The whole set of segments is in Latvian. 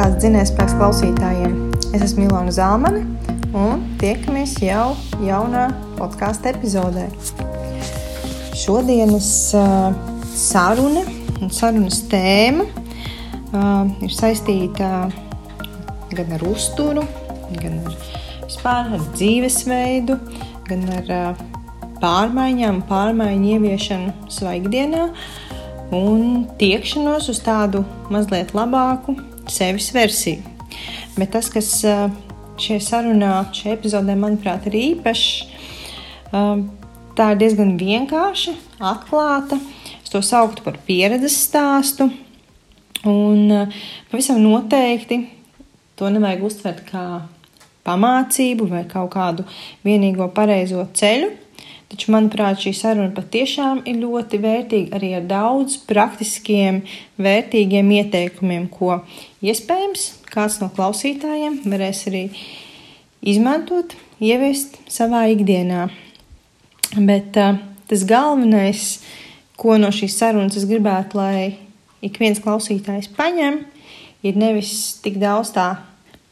podkāstu dzinējspēks klausītājiem. Es esmu Milona Zalmane un tiekamies jau jaunā podkāstu epizodē. Šodienas uh, saruna un sarunas tēma uh, ir saistīta gan ar uzturu, gan ar, vispār, ar dzīvesveidu, gan ar uh, pārmaiņām, pārmaiņu ieviešanu savā ikdienā un tiekšanos uz tādu mazliet labāku sevis versiju. Bet tas, kas šajā sarunā, šajā epizodē, manuprāt, ir īpašs, tā ir diezgan vienkārša, atklāta. Es to sauktu par pieredzes stāstu. Un pavisam noteikti to nevajag uztvert kā pamācību vai kaut kādu vienīgo pareizo ceļu. Taču, manuprāt, šī saruna patiešām ir ļoti vērtīga arī ar daudz praktiskiem, vērtīgiem ieteikumiem, ko iespējams kāds no klausītājiem varēs arī izmantot, ieviest savā ikdienā. Bet uh, tas galvenais, ko no šīs sarunas es gribētu, lai ik viens klausītājs paņem, ir nevis tik daudz tā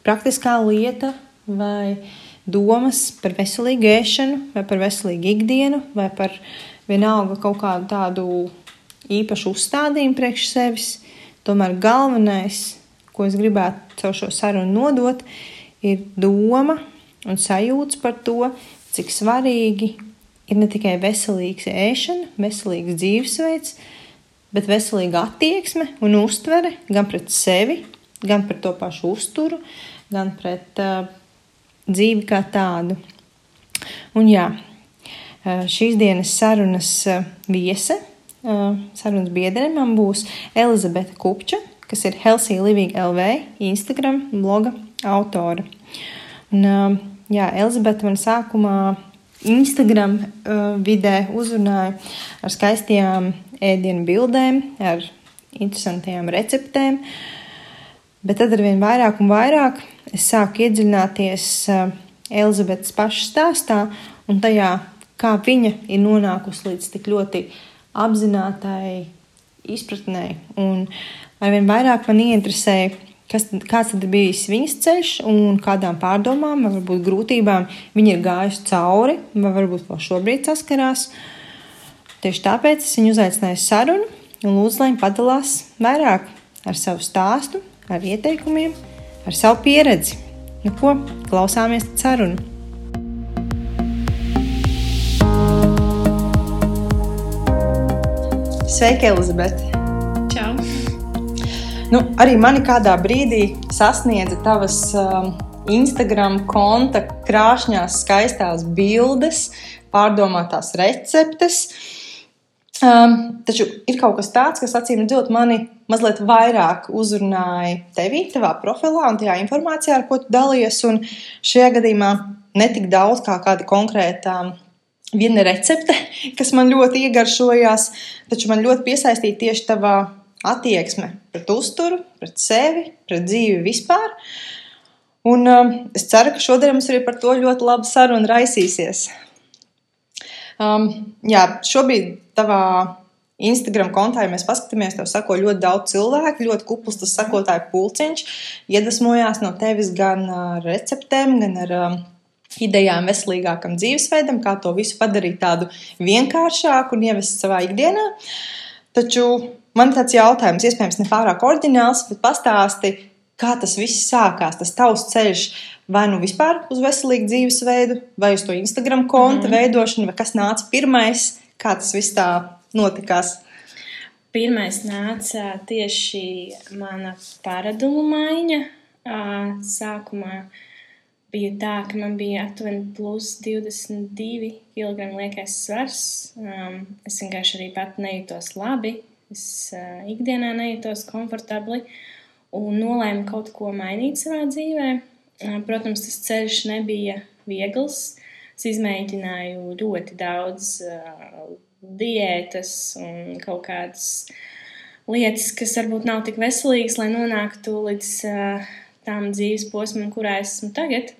praktiskā lieta vai domas par veselīgu ēšanu, vai par veselīgu ikdienu, vai par vienalga kaut kādu tādu īpašu uzstādījumu priekš sevis. Tomēr galvenais, ko es gribētu caur šo sarunu nodot, ir doma un sajūta par to, cik svarīgi ir ne tikai veselīgs ēšana, veselīgs dzīvesveids, bet veselīga attieksme un uztvere gan pret sevi, gan pret to pašu uzturu, gan pret uh, dzīvi kā tādu. Un jā, šīs dienas sarunas viese, sarunas biedre man būs Elizabete Kupča, kas ir Healthy Living LV Instagram bloga autore. Un, jā, Elizabete man sākumā Instagram vidē uzrunāja ar skaistām ēdienu bildēm, ar interesantām receptēm, bet tad ar vien vairāk un vairāk es sāku iedziļināties uh, Elizabetes pašas stāstā un tajā, kā viņa ir nonākusi līdz tik ļoti apzinātai izpratnē. Un arvien vairāk man ieinteresēja, kas, kāds tad bijis viņas ceļš un kādām pārdomām, varbūt grūtībām viņa ir gājusi cauri, vai varbūt vēl šobrīd saskarās. Tieši tāpēc es viņu uzaicināju sarunu un lūdzu, lai viņa padalās vairāk ar savu stāstu, ar ieteikumiem ar savu pieredzi. Nu, ko klausāmies sarunu? Sveika, Elizabete! Čau! Nu, arī mani kādā brīdī sasniedza tavas um, Instagram konta krāšņās, skaistās bildes, pārdomātās receptes. Um, taču ir kaut kas tāds, kas acīm redzot mani mazliet vairāk uzrunāja tevi, tavā profilā un tajā informācijā, ar ko tu dalies. Un šajā gadījumā ne tik daudz kā kāda konkrēta viena recepte, kas man ļoti iegaršojās, taču man ļoti piesaistīja tieši tavā attieksme pret uzturu, pret sevi, pret dzīvi vispār. Un um, es ceru, ka šodien mums arī par to ļoti labi saruna raisīsies. Um, jā, šobrīd tavā Instagram kontā, ja mēs paskatāmies, tev sako ļoti daudz cilvēku, ļoti kupls tas sakotāju pulciņš, iedvesmojās no tevis gan ar receptēm, gan ar idejām veselīgākam dzīvesveidam, kā to visu padarīt tādu vienkāršāku un ievest savā ikdienā. Taču man tāds jautājums, iespējams, ne pārāk ordināls, bet pastāsti, kā tas viss sākās, tas tavs ceļš vai nu vispār uz veselīgu dzīvesveidu, vai uz to Instagram konta mm. veidošanu, vai kas nāca pirmais, kā tas viss tā notikās? Pirmais nāca tieši mana paradumu maiņa. Sākumā bija tā, ka man bija aptuveni plus 22 kg liekais svars. Es vienkārši arī pat nejūtos labi. Es ikdienā nejūtos komfortabli un nolēmu kaut ko mainīt savā dzīvē. Protams, tas ceļš nebija viegls. Es izmēģināju ļoti daudz diētas un kaut kādas lietas, kas varbūt nav tik veselīgas, lai nonāktu līdz uh, tām dzīves posmam, kurā esmu tagad.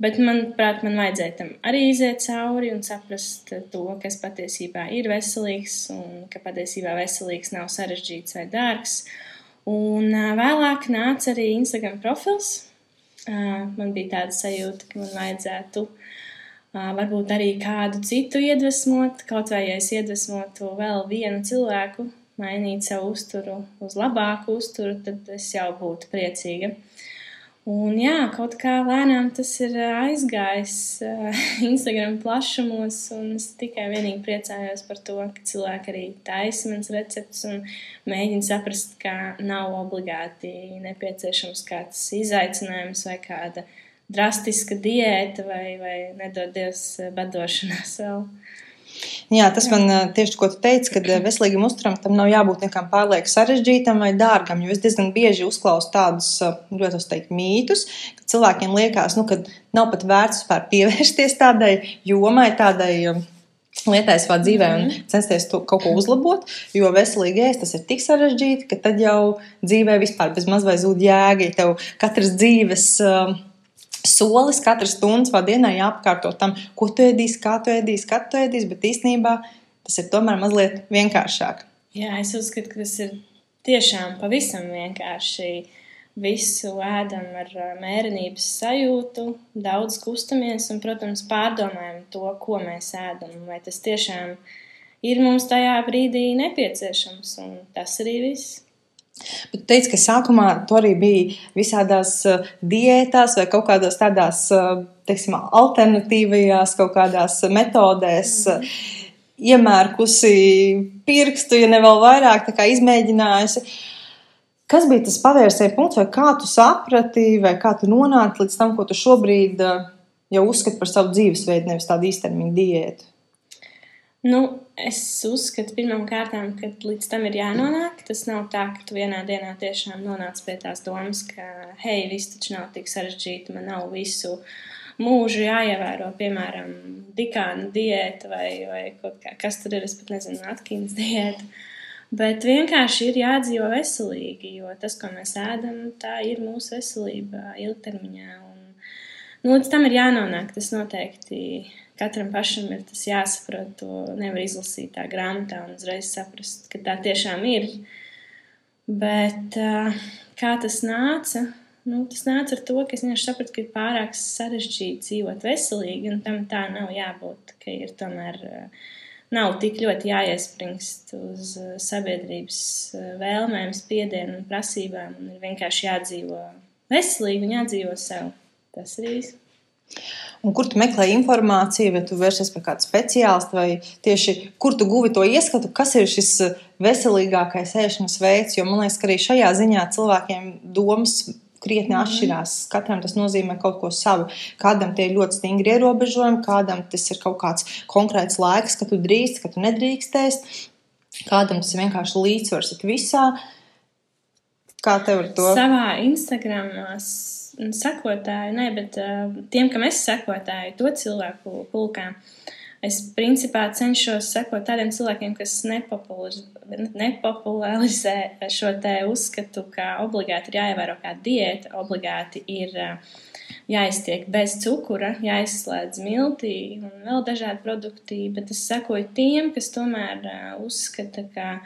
Bet, manuprāt, man vajadzēja tam arī iziet cauri un saprast to, kas patiesībā ir veselīgs un ka patiesībā veselīgs nav sarežģīts vai dārgs. Un uh, vēlāk nāca arī Instagram profils. Uh, man bija tāda sajūta, ka man vajadzētu uh, varbūt arī kādu citu iedvesmot, kaut vai ja es iedvesmotu vēl vienu cilvēku, mainīt savu uzturu uz labāku uzturu, tad es jau būtu priecīga. Un jā, kaut kā lēnām tas ir aizgājis Instagram plašumos, un es tikai vienīgi priecājos par to, ka cilvēki arī taisa mans recepts un mēģina saprast, ka nav obligāti nepieciešams kāds izaicinājums vai kāda drastiska diēta vai, vai nedod Dievs badošanās vēl. Jā, tas man tieši ko tu teici, ka veselīgam uzturam tam nav jābūt nekam pārlieku sarežģītam vai dārgam. Jo es diezgan bieži uzklausu tādus ļoti teikt, mītus, ka cilvēkiem liekas, nu, ka nav pat vērts vispār pievērsties tādai jomai, tādai lietai savā dzīvē un mhm. censties to kaut ko uzlabot. Jo veselīgi ēst tas ir tik sarežģīti, ka tad jau dzīvē vispār bez maz vai zūd jēga, ja tev katras dzīves. Uh, solis katru stundu vai dienā jāapkārto tam, ko tu ēdīsi, kā tu ēdīsi, kad tu ēdīsi, bet īstenībā tas ir tomēr mazliet vienkāršāk. Jā, es uzskatu, ka tas ir tiešām pavisam vienkārši. Visu ēdam ar mērenības sajūtu, daudz kustamies un, protams, pārdomājam to, ko mēs ēdam. Vai tas tiešām ir mums tajā brīdī nepieciešams, un tas arī viss. Bet tu teici, ka sākumā tu arī biji visādās uh, diētās vai kaut kādās tādās, uh, teiksim, alternatīvajās kaut kādās metodēs. Mm. Iemērkusi pirkstu, ja ne vēl vairāk, tā kā izmēģinājusi. Kas bija tas pavērsiena punkts, vai kā tu saprati, vai kā tu nonāci līdz tam, ko tu šobrīd jau uzskati par savu dzīvesveidu, nevis tādu īstermiņu diētu? Nu, es uzskatu, pirmām kārtām, ka līdz tam ir jānonāk. Tas nav tā, ka tu vienā dienā tiešām nonāc pie tās domas, ka, hei, viss taču nav tik sarežģīti, man nav visu mūžu jāievēro, piemēram, dikāna diēta vai, vai kaut kā, kas tur ir, es pat nezinu, atkins diēta. Bet vienkārši ir jādzīvo veselīgi, jo tas, ko mēs ēdam, tā ir mūsu veselība ilgtermiņā. Un, nu, līdz tam ir jānonāk, tas noteikti katram pašam ir tas jāsaprot. To nevar izlasīt tā grāmatā un uzreiz saprast, ka tā tiešām ir. Bet kā tas nāca? Nu, tas nāca ar to, ka es vienkārši sapratu, ka ir pārāk sarežģīti dzīvot veselīgi, un tam tā nav jābūt. Ka ir tomēr nav tik ļoti jāiespringst uz sabiedrības vēlmēm, spiedienu un prasībām, un ir vienkārši jādzīvo veselīgi un jādzīvo sev. Tas ir īsti. Un kur tu meklē informāciju, vai tu vērsies pie kāda speciālista, vai tieši kur tu guvi to ieskatu, kas ir šis eh, veselīgākais ēšanas veids. Jo man liekas, ka arī šajā ziņā cilvēkiem domas krietni mm. atšķirās. Katram tas nozīmē kaut ko savu. Kādam tie ir ļoti stingri ierobežojumi, kādam tas ir kaut kāds konkrēts laiks, ka tu drīkst, ka tu nedrīkstēs. Kādam tas ir vienkārši līdzsvars visā. Kā tev ar to? Savā Instagram sekotāju, ne, bet uh, tiem, kam es sekotāju, to cilvēku pulkā. Es principā cenšos sekot tādiem cilvēkiem, kas nepopularizē šo te uzskatu, ka obligāti ir jāievēro kāda diēta, obligāti ir uh, jāiztiek bez cukura, jāizslēdz miltī un vēl dažādi produkti, bet es sekoju tiem, kas tomēr uh, uzskata, ka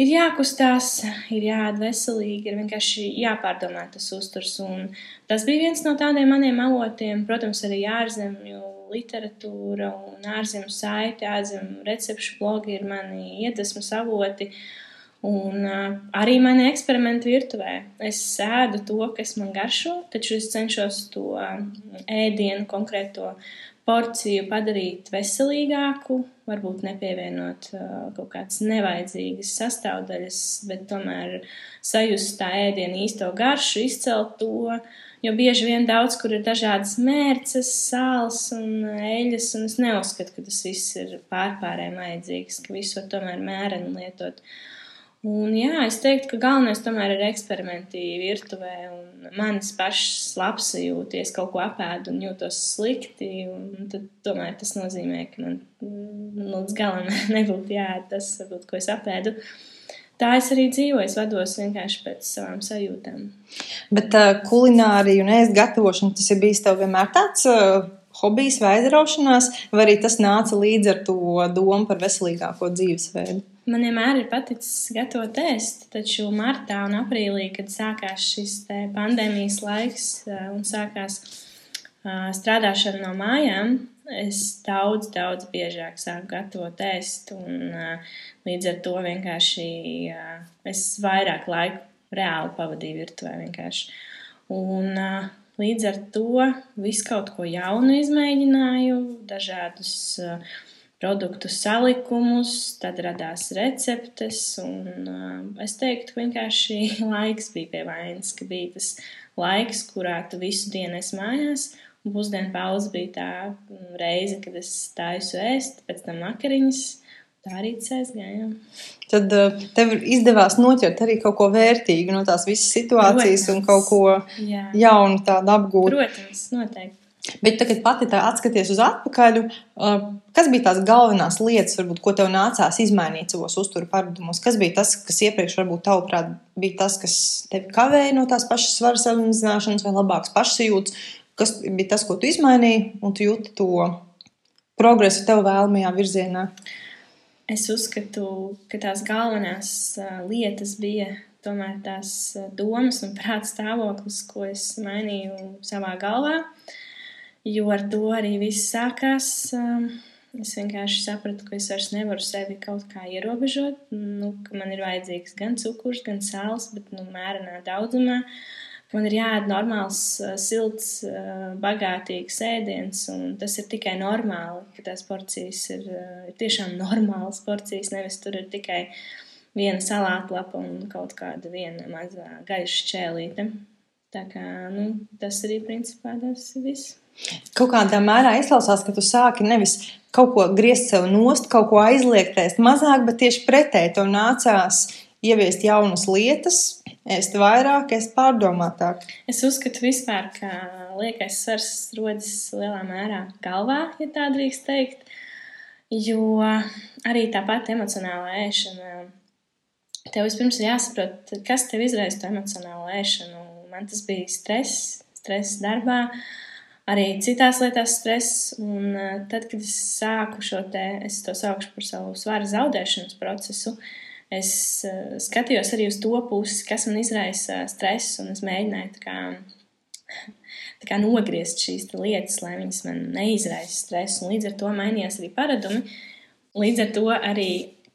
ir jākustās, ir jāēd veselīgi, ir vienkārši jāpārdomā tas uzturs. Un tas bija viens no tādiem maniem avotiem, protams, arī ārzemju literatūra un ārzemju saiti, ārzemju recepšu blogi ir mani iedvesmas avoti. Un uh, arī mani eksperimenti virtuvē. Es sēdu to, kas man garšo, taču es cenšos to ēdienu konkrēto porciju padarīt veselīgāku, varbūt nepievienot kaut kādas nevajadzīgas sastāvdaļas, bet tomēr sajust tā ēdienu īsto garšu, izcelt to. Jo bieži vien daudz kur ir dažādas mērces, sāls un eļas, un es neuzskatu, ka tas viss ir pārpārējiem vajadzīgs, ka visu tomēr mēreni lietot. Uh, Un, jā, es teiktu, ka galvenais tomēr ir eksperimenti virtuvē. Manis pašs labs jūties, kaut ko apēdu un jūtos slikti. Tad tomēr tas nozīmē, ka man mm, līdz galam nebūtu jāēd tas, varbūt, ko es apēdu. Tā es arī dzīvoju, es vados vienkārši pēc savām sajūtām. Bet uh, kulinārija un ēst gatavošana, tas ir bijis tev vienmēr tāds uh, hobijs vai aizraušanās, vai arī tas nāca līdz ar to domu par veselīgāko dzīvesveidu? Man vienmēr ir paticis gatavot ēst, taču martā un aprīlī, kad sākās šis pandēmijas laiks un sākās strādāšana no mājām, es daudz, daudz biežāk sāku gatavot ēst. Un, līdz ar to vienkārši es vairāk laiku reāli pavadīju virtuvē. Vienkārši. Un, līdz ar to visu kaut ko jaunu izmēģināju, dažādus uh, produktu salikumus, tad radās receptes. Un, uh, es teiktu, ka vienkārši laiks bija pie vainas, ka bija tas laiks, kurā tu visu dienu esi mājās. Un pusdienu pauze bija tā reize, kad es taisu ēst, pēc tam vakariņas. Tā arī aizgāja. Tad uh, tev izdevās noķert arī kaut ko vērtīgu no tās visas situācijas Protams. un kaut ko Jā. jaunu tādu apgūt. Protams, noteikti. Bet tagad pati atskaties uz atpakaļ, kas bija tās galvenās lietas, varbūt, ko tev nācās izmainīt savos uzturu paradumos? Kas bija tas, kas iepriekš, varbūt, tavuprāt, bija tas, kas tevi kavēja no tās pašas svaras samazināšanas vai labākas pašsajūtas? Kas bija tas, ko tu izmainīji, un tu jūti to progresu tev vēlamajā virzienā? Es uzskatu, ka tās galvenās lietas bija tomēr tās domas un prāta stāvoklis, ko es mainīju savā galvā. Uh, jo ar to arī viss sākās. Um, es vienkārši sapratu, ka es vairs nevaru sevi kaut kā ierobežot. Nu, man ir vajadzīgs gan cukurs, gan sāls, bet nu, mērenā daudzumā. Man ir jāēd normāls, uh, silts, uh, bagātīgs ēdiens, un tas ir tikai normāli, ka tās porcijas ir, uh, ir tiešām normālas porcijas, nevis tur ir tikai viena salātlapa un kaut kāda viena mazā gaiša čēlīte. Tā kā, nu, tas arī principā tas viss. Kaut kādā mērā izklausās, ka tu sāki nevis kaut ko griezt sev nost, kaut ko aizliegt, ēst mazāk, bet tieši pretēji tev nācās ieviest jaunas lietas, ēst vairāk, ēst pārdomātāk. Es uzskatu vispār, ka liekais svars rodas lielā mērā galvā, ja tā drīkst teikt, jo arī tāpat emocionālā ēšana. Tev vispirms ir jāsaprot, kas tev izraisa to emocionālo ēšanu. Man tas bija stress, stress darbā. Uh, arī citās lietās stress. Un uh, tad, kad es sāku šo te, es to saukšu par savu svaru zaudēšanas procesu, es uh, skatījos arī uz to pusi, kas man izraisa stresu, un es mēģināju tā kā, tā kā nogriezt šīs lietas, lai viņas man neizraisa stresu. Un līdz ar to mainījās arī paradumi. Līdz ar to arī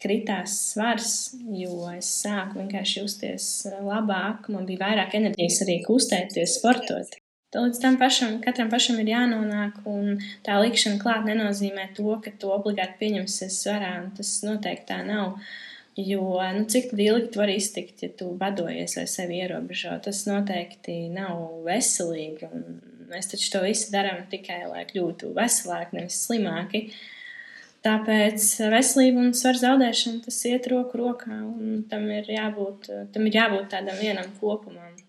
kritās svars, jo es sāku vienkārši justies labāk, man bija vairāk enerģijas arī kustēties, sportot. Līdz tam pašam, katram pašam ir jānonāk, un tā likšana klāt nenozīmē to, ka to obligāti pieņemsies svarā, un tas noteikti tā nav. Jo, nu, cik ilgi tu vari iztikt, ja tu badojies vai sevi ierobežo, tas noteikti nav veselīgi, un mēs taču to visu darām tikai, lai kļūtu veselāki, nevis slimāki. Tāpēc veselība un svara zaudēšana tas iet roku rokā, un tam ir jābūt, tam ir jābūt tādam vienam kopumam.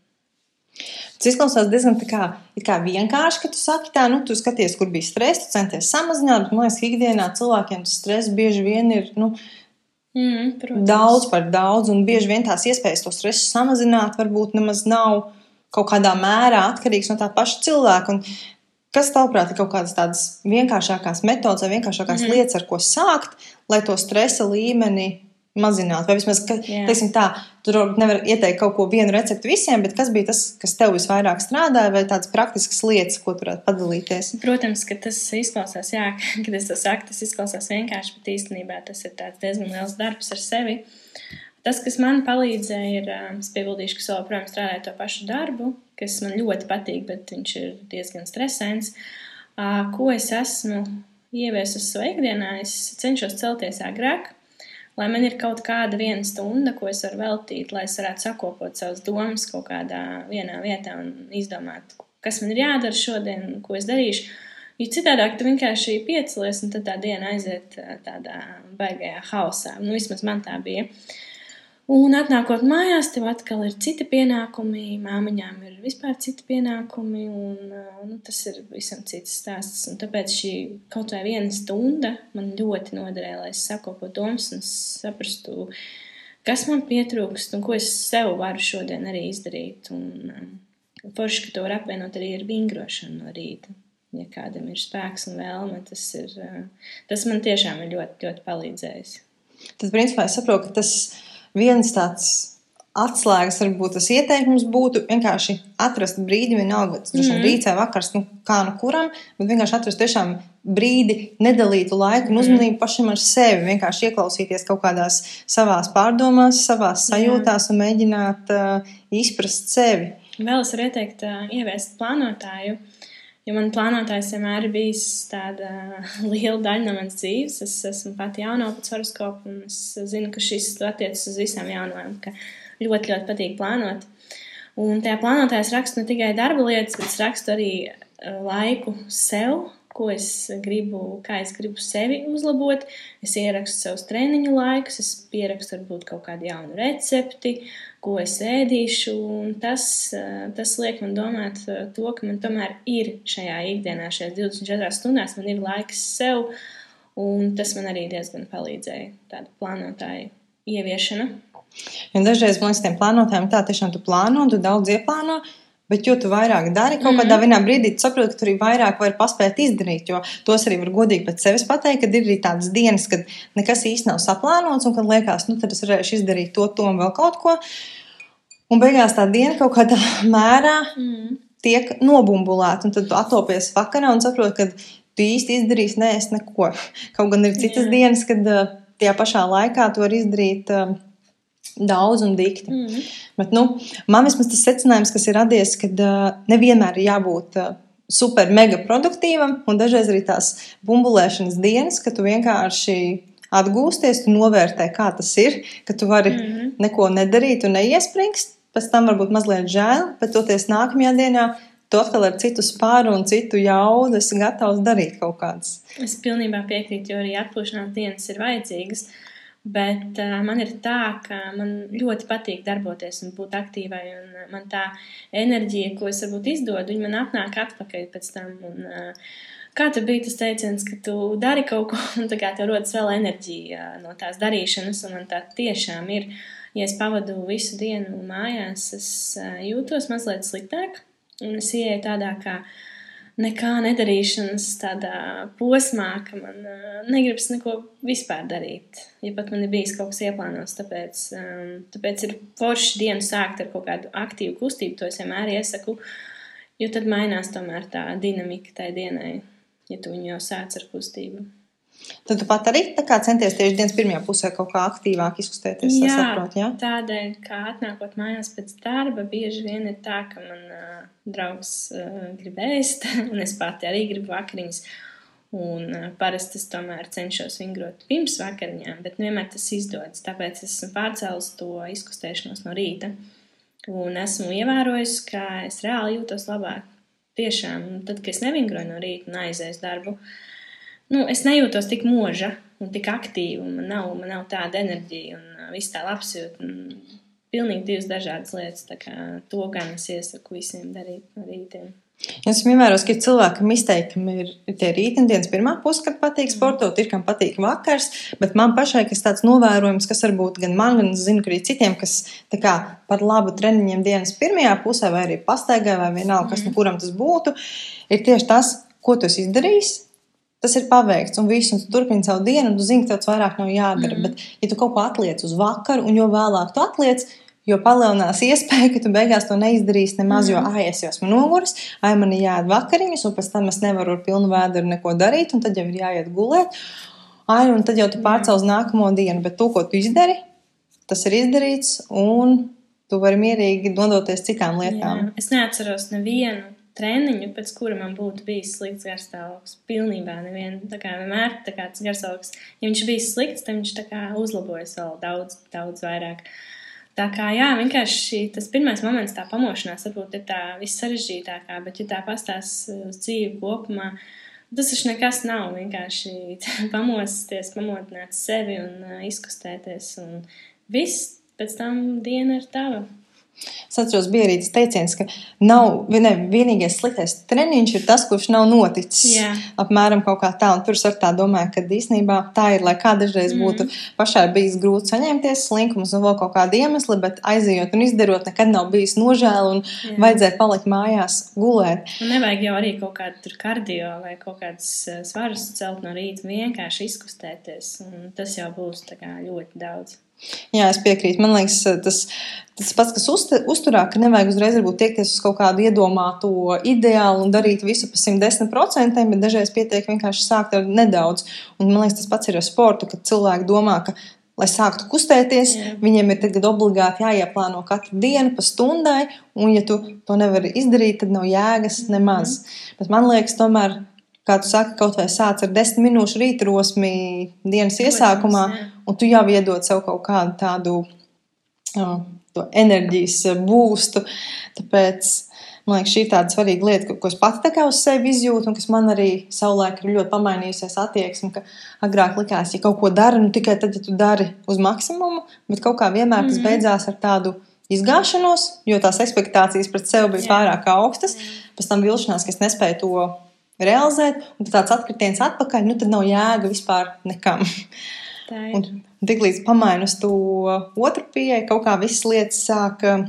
Tas izklausās diezgan kā, kā vienkārši, ka tu saki, tā, nu, tu skaties, kur bija stress, tu centies samazināt, bet man liekas, ka ikdienā cilvēkiem tas stress bieži vien ir. Nu, Mm, protams. daudz par daudz, un bieži vien tās iespējas to stresu samazināt, varbūt nemaz nav kaut kādā mērā atkarīgs no tā paša cilvēka. Un kas, tavuprāt, ir kaut kādas tādas vienkāršākās metodas vai vienkāršākās mm. lietas, ar ko sākt, lai to stresa līmeni mazināt. Vai vismaz, ka, teiksim, tā, tur nevar ieteikt kaut ko vienu recepti visiem, bet kas bija tas, kas tev visvairāk strādāja, vai tādas praktiskas lietas, ko tu varētu padalīties? Protams, ka tas izklausās, jā, kad es to saku, tas izklausās vienkārši, bet īstenībā tas ir diezgan liels darbs ar sevi. Tas, kas man palīdzēja, ir, es piebildīšu, ka es joprojām strādāju to pašu darbu, kas man ļoti patīk, bet viņš ir diezgan stresains. Ko es esmu ieviesusi savā ikdienā, es cenšos celties agrāk, lai man ir kaut kāda viena stunda, ko es varu veltīt, lai es varētu sakopot savas domas kaut kādā vienā vietā un izdomāt, kas man ir jādara šodien, ko es darīšu. Jo citādāk tu vienkārši piecelies, un tad tā diena aiziet tādā baigajā hausā. Nu, vismaz man tā bija. Uh, Un atnākot mājās, tev atkal ir citi pienākumi, māmiņām ir vispār citi pienākumi, un nu, tas ir visam cits stāsts. Un tāpēc šī kaut vai viena stunda man ļoti noderēja, lai es sakopotu domas un saprastu, kas man pietrūkst un ko es sev varu šodien arī izdarīt. Un forši, ka to var apvienot arī ar vingrošanu no rīta. Ja kādam ir spēks un vēlme, tas, ir, tas man tiešām ir ļoti, ļoti palīdzējis. Tad, principā, es saprotu, ka tas viens tāds atslēgas, varbūt tas ieteikums būtu vienkārši atrast brīdi, vienalga, tas droši vien Mhm. rīts vai vakars, nu, kā nu kuram, bet vienkārši atrast tiešām brīdi, nedalītu laiku un uzmanību pašam ar sevi, vienkārši ieklausīties kaut kādās savās pārdomās, savās sajūtās un mēģināt uh, izprast sevi. Vēl es varu ieteikt, uh, ieviest plānotāju. Jo man plānotājs vienmēr ir bijis tāda liela daļa no manas dzīves. Es esmu pati jauna pēc horoskopa, un es zinu, ka šis attiecas uz visām jaunajām, ka ļoti, ļoti patīk plānot. Un tajā plānotājā es rakstu ne tikai darba lietas, bet es rakstu arī uh, laiku sev, ko es gribu, kā es gribu sevi uzlabot. Es ierakstu savus treniņu laikus, es pierakstu varbūt kaut kādu jaunu recepti, ko es ēdīšu. Tas, eh, tas liek man domāt eh, to, ka man tomēr ir šajā ikdienā, šajās 24 stundās, man ir laiks sev, un tas man arī diezgan palīdzēja. Tāda plānotāja ieviešana. Jo dažreiz man liekas, tiem plānotājiem tā tiešām tu plāno, tu daudz ieplāno. Bet, jo tu vairāk dari, kaut kādā vienā brīdī saproti, ka tur ir vairāk var paspēt izdarīt. Jo tos arī var godīgi pēc sevis pateikt, kad ir arī tādas dienas, kad nekas īsti nav saplānots, un kad liekas, nu tad es varēšu izdarīt to, to un vēl kaut ko. Un beigās tā diena kaut kādā mērā Mm. tiek nobumbulēta, un tad tu atopies vakarā un saproti, ka tu īsti izdarīsi nēst neko. Kaut gan ir citas Jā. dienas, kad uh, tajā pašā laikā tu vari izdarīt uh, daudz un dikti. Mm. Bet, nu, man vismaz tas secinājums, kas ir radies, ka uh, nevienmēr ir jābūt uh, super mega produktīvam, un dažreiz arī tās bumbulēšanas dienas, ka tu vienkārši atgūsties, tu novērtē, kā tas ir, ka tu vari mm. -hmm. neko nedarīt un neiespringst. Pēc tam varbūt mazliet žēl, bet toties nākamajā dienā tu atkal ar citu spāru un citu jaudu esi gatavs darīt kaut kādas. Es pilnībā piekrītu, jo arī atpūšanās dienas ir vajadzīgas. Bet uh, man ir tā, ka man ļoti patīk darboties un būt aktīvai. Un, uh, man tā enerģija, ko es varbūt izdodu, viņa man atnāk atpakaļ pēc tam. Un, uh, kā tur bija tas teiciens, ka tu dari kaut ko, un tā kā tev rodas vēl enerģija uh, no tās darīšanas, un man tā tiešām ir. Ja es pavadu visu dienu mājās, es uh, jūtos mazliet sliktāk, un es ieeju tādā kā nekā nedarīšanas tādā posmā, ka man uh, negribas neko vispār darīt. Ja pat man ir bijis kaut kas ieplānots, tāpēc, um, tāpēc ir forši dienu sākt ar kaut kādu aktīvu kustību. To es vienmēr iesaku, jo tad mainās tomēr tā dinamika tai dienai, ja tu viņu jau sāc ar kustību. Tad tu pat arī centies tieši dienas pirmajā pusē kaut kā aktīvāk izkustēties. es saprotu, jā? tādēļ, kā atnākot mājās pēc darba, bieži vien ir tā, ka man uh, draugs uh, grib ēst, un es pati arī gribu vakariņas. Un uh, parasti es tomēr cenšos vingrot pirms vakariņām, bet nevienmēr tas izdodas. Tāpēc es esmu pārcēlus to izkustēšanos no rīta. Un esmu ievērojis, ka es reāli jūtos labāk. Tiešām, tad, kad es nevingroju no rīta un aizēju darbu, nu, es nejūtos tik moža un tik aktīva. un Man nav, man nav tāda enerģija un viss tā labsajūta. un Pilnīgi divas dažādas lietas. tā kā To gan es iesaku visiem darīt no rītiem. Es esmu ievērojis, ka ir cilvēki, kam izteikti ir tie rītdienas pirmā puse, kad patīk sportot, ir kam patīk vakars. Bet man pašai, kas tāds novērojums, kas varbūt gan man, gan zinu, arī citiem, kas kā par labu treniņiem dienas pirmajā pusē, vai arī pastaigā, vai vienalga, kas nu kuram tas būtu, ir tieši tas, ko tu esi izdarījis. Tas ir paveikts, un viss, un tu turpini savu dienu, un tu zini, ka tev vairāk nav jādara. Mm. Bet, ja tu kaut ko atliec uz vakaru, un jo vēlāk tu atliec, jo palielinās iespēja, ka tu beigās to neizdarīsi nemaz, mm. jo, ah, es jau esmu noguris, ah, man ir jāiet vakariņas, un pēc tam es nevaru ar pilnu vēdru neko darīt, un tad jau ir jāiet gulēt. Ah, un tad jau tu pārcēl uz nākamo dienu, bet to, ko tu izdari, tas ir izdarīts, un tu vari mierīgi nodoties citām lietām. Jā, es neatceros nevienu treniņu, pēc kura man būtu bijis slikts garstāvoklis. Pilnībā nevienu. Tā kā vienmēr tā kā tas garstāvoklis, ja viņš bija slikts, tad viņš uzlabojas vēl daudz, daudz vairāk. Tā kā jā, vienkārši tas pirmais moments, tā pamošanās, varbūt ir tā vissarežģītākā, bet, ja tā pastās uz dzīvi kopumā, tas taču nekas nav. Vienkārši pamosties, pamodināt sevi un uh, izkustēties, un viss pēc tam diena ir tava. Es atceros, bija arī tas teiciens, ka nav, ne, vienīgais sliktais treniņš ir tas, kurš nav noticis. Jā. Apmēram kā tā, un tur es ar tā domāju, ka īstenībā tā ir, lai kādreiz mm. būtu pašai bijis grūti saņemties slinkumus un vēl kaut kādi iemesli, bet aizejot un izdarot, nekad nav bijis nožēla un Jā. vajadzēja palikt mājās gulēt. Un nevajag jau arī kaut kādu kardio vai kaut kādus eh, svarus celt no rīta, vienkārši izkustēties, un tas jau būs ļoti daudz. Jā, es piekrītu. Man liekas, tas, tas pats, kas uztur, uzturā, ka nevajag uzreiz tiekties uz kaut kādu iedomāto ideālu un darīt visu pa 110%, bet dažreiz pietiek vienkārši sākt ar nedaudz. Un man liekas, tas pats ir ar sportu, kad cilvēki domā, ka lai sāktu kustēties, Jā. viņiem ir tagad obligāti jāieplāno katru dienu pa stundai, un ja tu to nevari izdarīt, tad nav jēgas nemaz. Mm. Bet man liekas, tomēr kā tu saki, kaut vai sāc ar desmit minūšu rītrosmi dienas iesākumā, un tu jau iedod sev kaut kādu tādu uh, enerģijas būstu. Tāpēc man liekas, šī ir tāda svarīga lieta, ko es pati tā kā uz sevi izjūtu, un kas man arī savulaik ir ļoti pamainījusies attieksme, ka agrāk likās, ja kaut ko dara, nu tikai tad, ja tu dari uz maksimumu, bet kaut kā vienmēr tas mm -hmm. beidzās ar tādu izgāšanos, jo tās expectācijas pret sevi bija Jā. pārāk augstas. Pēc tam vilšanās, ka es nespēju to realizēt, un tāds atkritiens atpakaļ, nu tad nav jēga vispār nekam. Un tiklīdz pamainu uz to otru pieeju, kaut kā visas lietas sāk uh,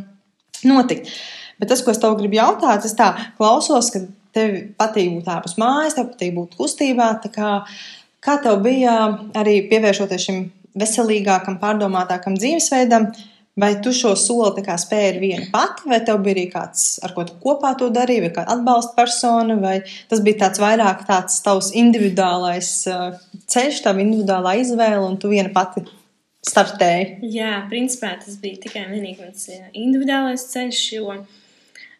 notikt. Bet tas, ko es tev gribu jautāt, es tā klausos, ka tev patīk būt ārpus mājas, tev patīk būt kustībā. Kā, kā tev bija arī pievēršoties šim veselīgākam, pārdomātākam dzīvesveidam, uh, Vai tu šo soli spēji ar vienu pati, vai tev bija arī kāds, ar ko tu kopā to darīji, vai kāda atbalsta persona, vai tas bija tāds vairāk tāds tavs individuālais uh, ceļš, tava individuālā izvēle, un tu viena pati startēji? Jā, principā tas bija tikai vienīgi mans uh, individuālais ceļš, jo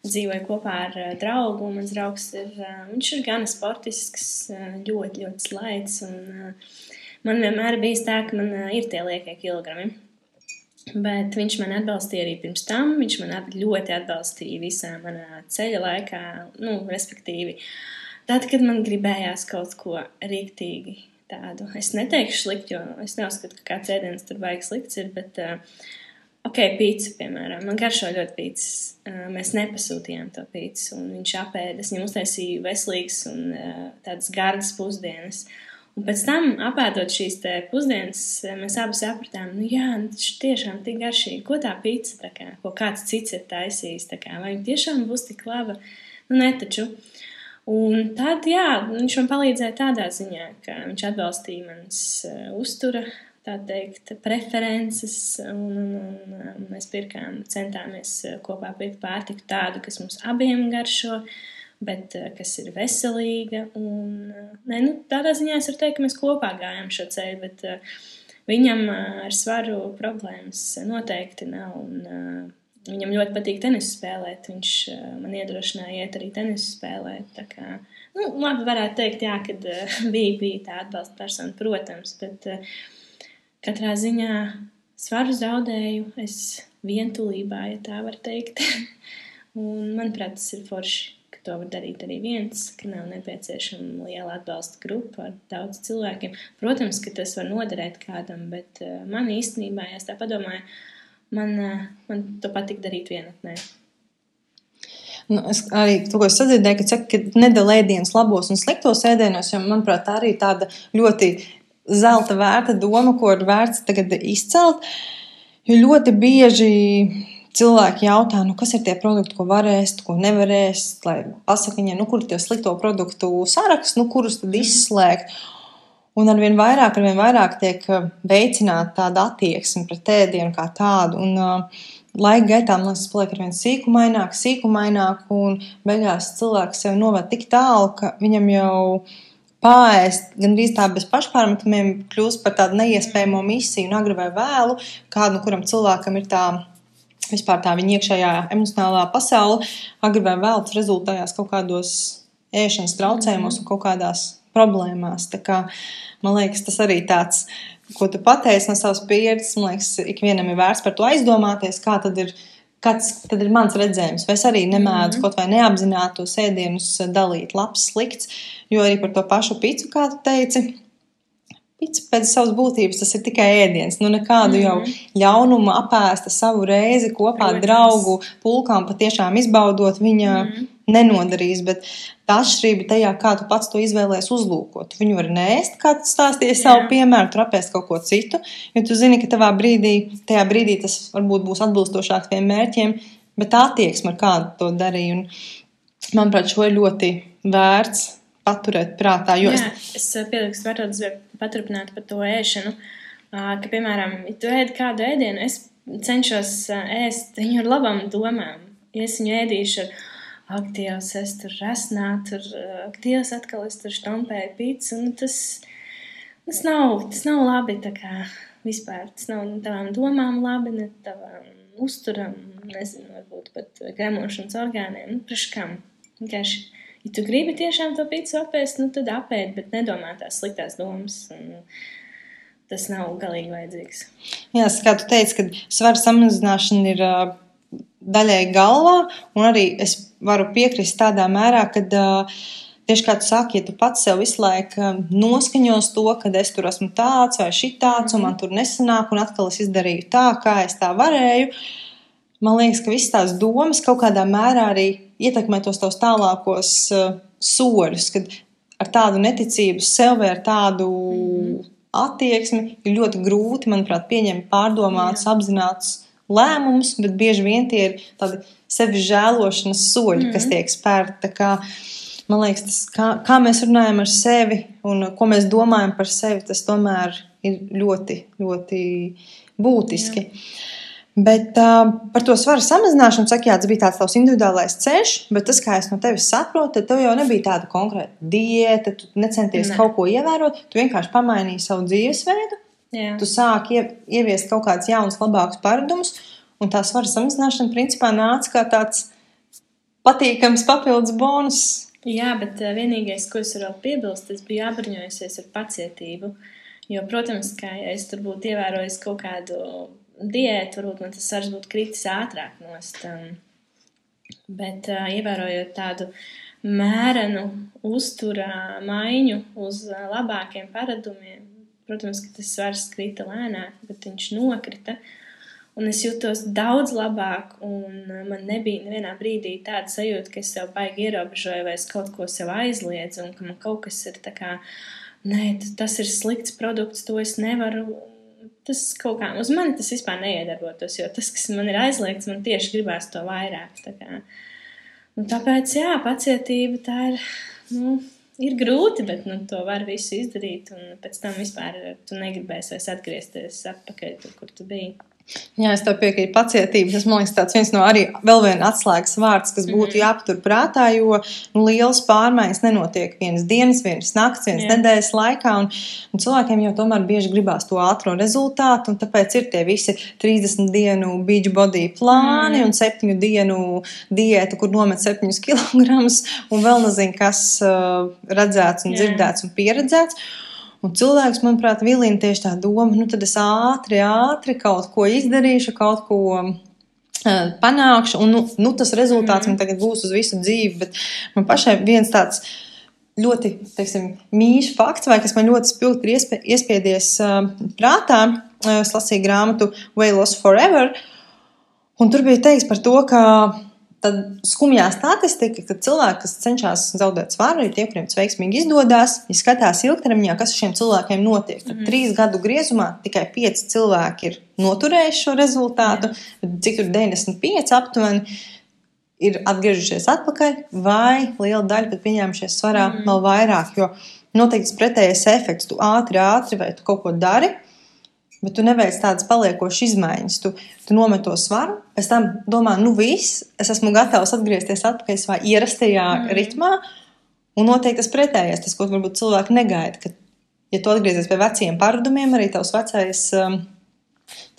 dzīvoju kopā ar uh, draugu. Mans draugs ir, viņš ir gan sportisks, ļoti, ļoti slaids, un man vienmēr bijis tā, ka man ir tie liekie kilogrami. Bet viņš man atbalstīja arī pirms tam. Viņš man ļoti atbalstīja visā manā ceļa laikā, nu, respektīvi, tad, kad man gribējās kaut ko rīktīgi tādu. Es neteikšu sliktu, jo es neuzskatu, ka kāds ēdiens tur baigs slikts ir, bet, uh, ok, pīcis, piemēram, man garšo ļoti pīcis. Uh, mēs nepasūtījām to pīcis, un viņš apēda, es viņam uztaisīju veselīgas un uh, tādas gardas pusdienas. Uh, Un pēc tam, apēdot šīs pusdienas, mēs abi sapratām, nu jā, nu tas tiešām tik garšīgi. Ko tā pīcis, kā, ko kāds cits ir taisījis, kā, vai tiešām būs tik laba? Nu, netaču. Un tad, jā, viņš man palīdzēja tādā ziņā, ka viņš atbalstīja manas uh, uztura, tā teikt, preferences, un, un, un, mēs pirkām, centāmies kopā pirkt pārtiku tādu, kas mums abiem garšo. Uh, bet eh, kas ir veselīga. Un, eh, ne, nu, tādā ziņā es varu teikt, ka mēs kopā gājām šo ceļu, bet uh, viņam ar svaru problēmas noteikti nav. Un, Viņam ļoti patīk tenisu spēlēt. Viņš man iedrošināja iet arī tenisu spēlēt. Tā kā, nu, labi, varētu teikt, jā, kad bija, bija tā atbalsta persona, protams, bet katrā ziņā svaru zaudēju es vientulībā, ja tā var teikt. Un, manuprāt, tas ir forši to var darīt arī viens, ka nav nepieciešama liela atbalsta grupa ar daudz cilvēkiem. Protams, ka tas var noderēt kādam, bet uh, man īstenībā, ja es tā padomāju, man, uh, man to patīk darīt vienatnē. Nu, es arī to sadzirdēju, ka, saka, ka nedalē ēdienas labos un sliktos ēdienos, jo, manuprāt, tā arī tāda ļoti zelta vērta doma, ko ir vērts tagad izcelt. Jo ļoti bieži cilvēki jautā, nu, kas ir tie produkti, ko var ēst, ko nevar ēst, lai pasakā viņiem, nu, kur ir tie slikto produktu saraksts, nu, kurus tad mhm. izslēgt. Un arvien vairāk, arvien vairāk tiek uh, veicināta tāda attieksme pret ēdienu kā tādu. Un, uh, laika gaitā tas paliek ar vien sīkumaināk, sīkumaināk, un beigās cilvēks sev noved tik tālu, ka viņam jau pāriest gandrīz tā bez pašpārmetumiem kļūst par tādu neiespējamo misiju, un agri vai vēlu, kādu, kuram cilvēkam ir tā vispār tā viņa iekšējā emocionālā pasaule agri vai vēl tas rezultējās kaut kādos ēšanas traucējumos un kaut kādās problēmās. Tā kā, man liekas, tas arī tāds, ko tu pateici no savas pieredzes, man liekas, ikvienam ir vērts par to aizdomāties, kā tad ir. Kāds tad ir mans redzējums? Vai es arī nemēdzu mm -hmm. kaut vai neapzinātos ēdienus dalīt, labs, slikts, jo arī par to pašu picu, kā tu teici, Pits pēc savas būtības tas ir tikai ēdiens. Nu, nekādu mm -hmm. jau mhm. ļaunumu apēsta savu reizi kopā ar draugu pulkām, patiešām izbaudot viņa mm -hmm. nenodarīs. Bet tā atšķirība tajā, kā tu pats to izvēlējies uzlūkot. Viņu var nēst, kā tu stāstīji savu piemēru, tur apēst kaut ko citu, jo tu zini, ka tavā brīdī, tajā brīdī tas varbūt būs atbilstošāks tiem mērķiem, bet tā attieksme, ar kādu to darīja. Un, manuprāt, šo ir ļoti vērts paturēt prātā. Jā, es, es pielikstu vērtības, paturpināt par to ēšanu. Ka, piemēram, ja tu ēd kādu ēdienu, es cenšos ēst viņu ar labām domām. Ja es viņu ēdīšu ar, ak, Dievs, es tur resnātu, tur, ak, Dievs, atkal es tur štampēju pīci, un tas, tas, nav, tas nav labi, tā kā vispār, tas nav ne tavām domām labi, ne tavām uzturam, nezinu, varbūt pat gremošanas orgāniem, nu, priekš kam. Vienkārši ja tu gribi tiešām to pīci apēst, nu tad apēd, bet nedomā tās sliktās domas. Un, Tas nav galīgi vajadzīgs. Jā, kā tu teici, ka svara samazināšana ir uh, daļai galvā, un arī es varu piekrist tādā mērā, ka uh, Tieši kā tu saki, ja tu pats sev visu laiku noskaņos to, ka es tur esmu tāds vai šitāds, un man tur nesanāk, un atkal es izdarīju tā, kā es tā varēju, man liekas, ka visas tās domas kaut kādā mērā arī ietekmē tos tavus tālākos uh, soļus, kad ar tādu neticību sev vai ar tādu mm. attieksmi ir ļoti grūti, manuprāt, pieņemt pārdomātus, Jā. apzinātus lēmumus, bet bieži vien tie ir tādi sevi žēlošanas soļi, mm. kas tiek spērti. Man liekas, tas, kā, kā mēs runājam ar sevi un ko mēs domājam par sevi, tas tomēr ir ļoti, ļoti būtiski. Jā. Bet uh, par to svaru samazināšanu, saka, jā, tas bija tāds tavs individuālais ceļš, bet tas, kā es no tevis saprotu, tad tev jau nebija tāda konkrēta diēta, tu necenties ne. kaut ko ievērot, tu vienkārši pamainīji savu dzīvesveidu. Jā. Tu sāki ieviest kaut kādus jaunus, labākus paradumus, un tā svara samazināšana principā nāca kā tāds patīkams papildus bonus. Jā, bet vienīgais, ko es varu piebilst, es biju apbruņojusies ar pacietību. Jo, protams, kā ja es tur būtu ievērojis kaut kādu diētu, varbūt man tas svars būtu kritis ātrāk nost. Um, bet uh, ievērojot tādu mērenu uzturā maiņu uz uh, labākiem paradumiem, protams, ka tas svars krita lēnāk, bet viņš nokrita. Un es jutos daudz labāk, un uh, man nebija nevienā brīdī tāda sajūta, ka es sev baigi ierobežoju, vai es kaut ko sev aizliedzu, un ka man kaut kas ir tā kā, nē, tas ir slikts produkts, to es nevaru tas kaut kā uz mani tas vispār neiedarbotos, jo tas, kas man ir aizliegts, man tieši gribās to vairāk. Tā kā, nu, tāpēc, jā, pacietība tā ir. Nu, Ir grūti, bet nu, to var visu izdarīt, un pēc tam vispār tu negribēsi vairs atgriezties atpakaļ tur, kur tu biji. Jā, es tev piekrītu, pacietība. Tas man liekas, tāds viens no arī vēl viena atslēgas vārds, kas būtu mm. jāpatur prātā, jo nu, liels pārmaiņas nenotiek vienas dienas, vienas nakts, vienas Jā. nedēļas laikā. Un, un cilvēkiem jau tomēr bieži gribās to ātro rezultātu, un tāpēc ir tie visi 30 dienu beach body plāni mm. un 7 dienu diēta, kur nomet 7 kg un vēl nezinu, kas uh, redzēts un Jā. dzirdēts un pieredzēts. Un cilvēks, manuprāt, vilina tieši tā doma, nu tad es ātri, ātri kaut ko izdarīšu, kaut ko panākšu, un nu, nu, tas rezultāts mm. man tagad būs uz visu dzīvi. Bet man pašai viens tāds ļoti, teiksim, mīļš fakts, vai kas man ļoti spilgti ir iespiedies uh, prātā, uh, es lasīju grāmatu Way Lost Forever, un tur bija teikts par to, ka Tad skumjā statistika, ka cilvēki, kas cenšas zaudēt svaru, ir tie, kuriem tas veiksmīgi izdodas. Ja skatās ilgtermiņā, kas ar šiem cilvēkiem notiek, tad mm trīs gadu griezumā tikai pieci cilvēki ir noturējuši šo rezultātu, bet cik tur 95 aptuveni ir atgriežušies atpakaļ, vai liela daļa pat pieņēmušies svarā mm vēl vairāk. Jo noteikti pretējais efekts, tu ātri, ātri vai tu kaut ko dari Bet tu neveic tādas paliekošas izmaiņas. Tu, tu nomet to svaru, pēc tam domā, nu viss, es esmu gatavs atgriezties atpakaļ savā ierastajā mm. ritmā. Un noteikti tas pretējais, tas, ko varbūt cilvēki negaida. Ka, ja tu atgriezies pie veciem paradumiem, arī tavs vecais um,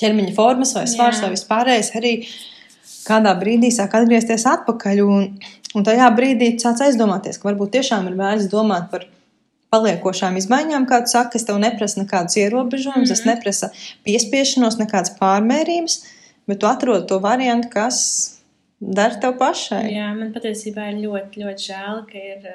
ķermeņa formas vai svars vai vispārējais arī kādā brīdī sāk atgriezties atpakaļ. Un, un tajā brīdī sāc aizdomāties, ka varbūt tiešām ir vērts domāt par viņu paliekošām izmaiņām, kā tu saki, es tev neprasu nekādus ierobežojumus, mm -hmm. es mhm. neprasu piespiešanos, nekādas pārmērības, bet tu atrod to variantu, kas dara tev pašai. Jā, man patiesībā ir ļoti, ļoti žēl, ka ir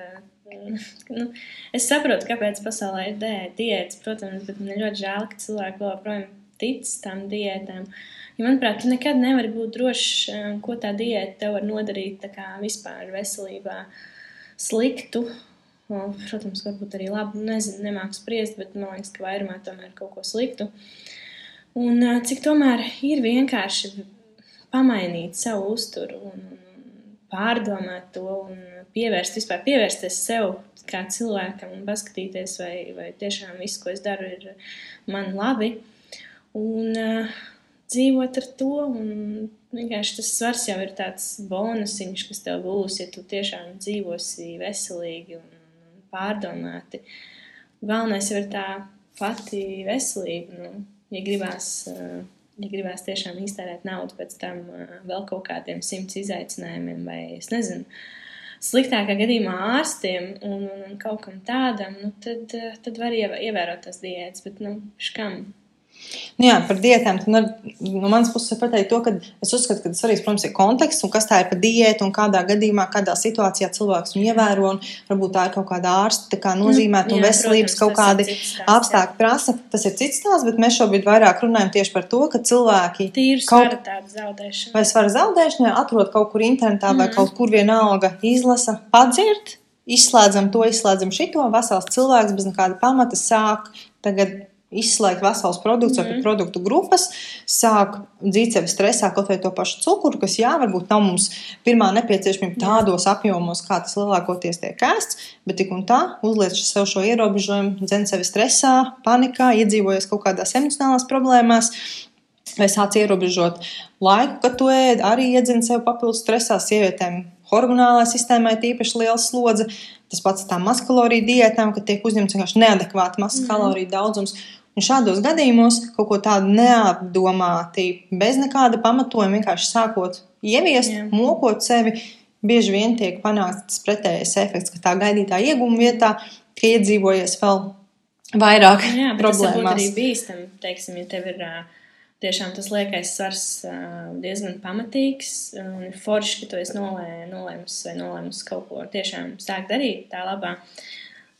nu, es saprotu, kāpēc pasaulē ir diētas, protams, bet man ļoti žēl, ka cilvēki joprojām tic tam diētām. Jo, manuprāt, tu nekad nevari būt drošs, ko tā diēta tev var nodarīt vispār veselībā sliktu. Protams, varbūt arī labi, nezinu, nemāku spriest, bet man liekas, ka vairumā tomēr kaut ko sliktu. Un cik tomēr ir vienkārši pamainīt savu uzturu un pārdomāt to un pievērst, vispār pievērsties sev kā cilvēkam un paskatīties, vai, vai tiešām viss, ko es daru, ir man labi. Un uh, dzīvot ar to. Vienkārši tas svars jau ir tāds bonusiņš, kas tev būs, ja tu tiešām dzīvosi veselīgi un pārdomāti. Galvenais jau ir tā pati veselība. Nu, ja gribās, ja gribās tiešām iztērēt naudu pēc tam vēl kaut kādiem simts izaicinājumiem, vai es nezinu, sliktākā gadījumā ārstiem un, un, un kaut kam tādam, nu, tad, tad var ievērot tās diētas. Bet, nu, škam, Nu jā, par diētām. No nu, manas puses, pateikt to, ka es uzskatu, ka svarīgs, protams, ir konteksts un kas tā ir par diētu un kādā gadījumā, kādā situācijā cilvēks viņu ievēro. Un varbūt tā ir kaut kāda ārsta kā nozīmēta mm, un jā, veselības protams, kaut kādi apstākļi prasa. Tas ir cits stāsts, bet mēs šobrīd vairāk runājam tieši par to, ka cilvēki Tīri kaut kādā zaudēšanā vai svara zaudēšanā atrod kaut kur internetā mm. vai kaut kur vienalga izlasa, padzird. Izslēdzam to, izslēdzam šito. Vesels cilvēks bez nekāda pamata sāk tagad izslēgt vesels produkts mm. vai produktu grupas, sāk dzīt sevi stresā, kaut vai to pašu cukuru, kas, jā, varbūt nav mums pirmā nepieciešamība tādos apjomos, kā tas lielākoties tiek ēsts, bet tik un tā uzliek sev šo ierobežojumu, dzen sevi stresā, panikā, iedzīvojas kaut kādās emocionālās problēmās. Vai sāc ierobežot laiku, kad to ēd, arī iedzina sev papildus stresā. Sievietēm hormonālajai sistēmai ir īpaši liela slodze. Tas pats tā mazkaloriju diētām, kad tiek uzņemts vienkārši neadekvāts mazs mm. kaloriju daudzums. Un šādos gadījumos kaut ko tādu neapdomāti, bez nekāda pamatojuma, vienkārši sākot ieviest, Jā. mokot sevi, bieži vien tiek panākts pretējais efekts, ka tā gaidītā ieguma vietā tiek iedzīvojies vēl vairāk Jā, problēmas. Tas arī bīstami, teiksim, ja tev ir tiešām tas liekais svars diezgan pamatīgs un ir forši, ka tu esi nolē, nolēmis vai nolēmis kaut ko tiešām sākt darīt tā labā. Uh,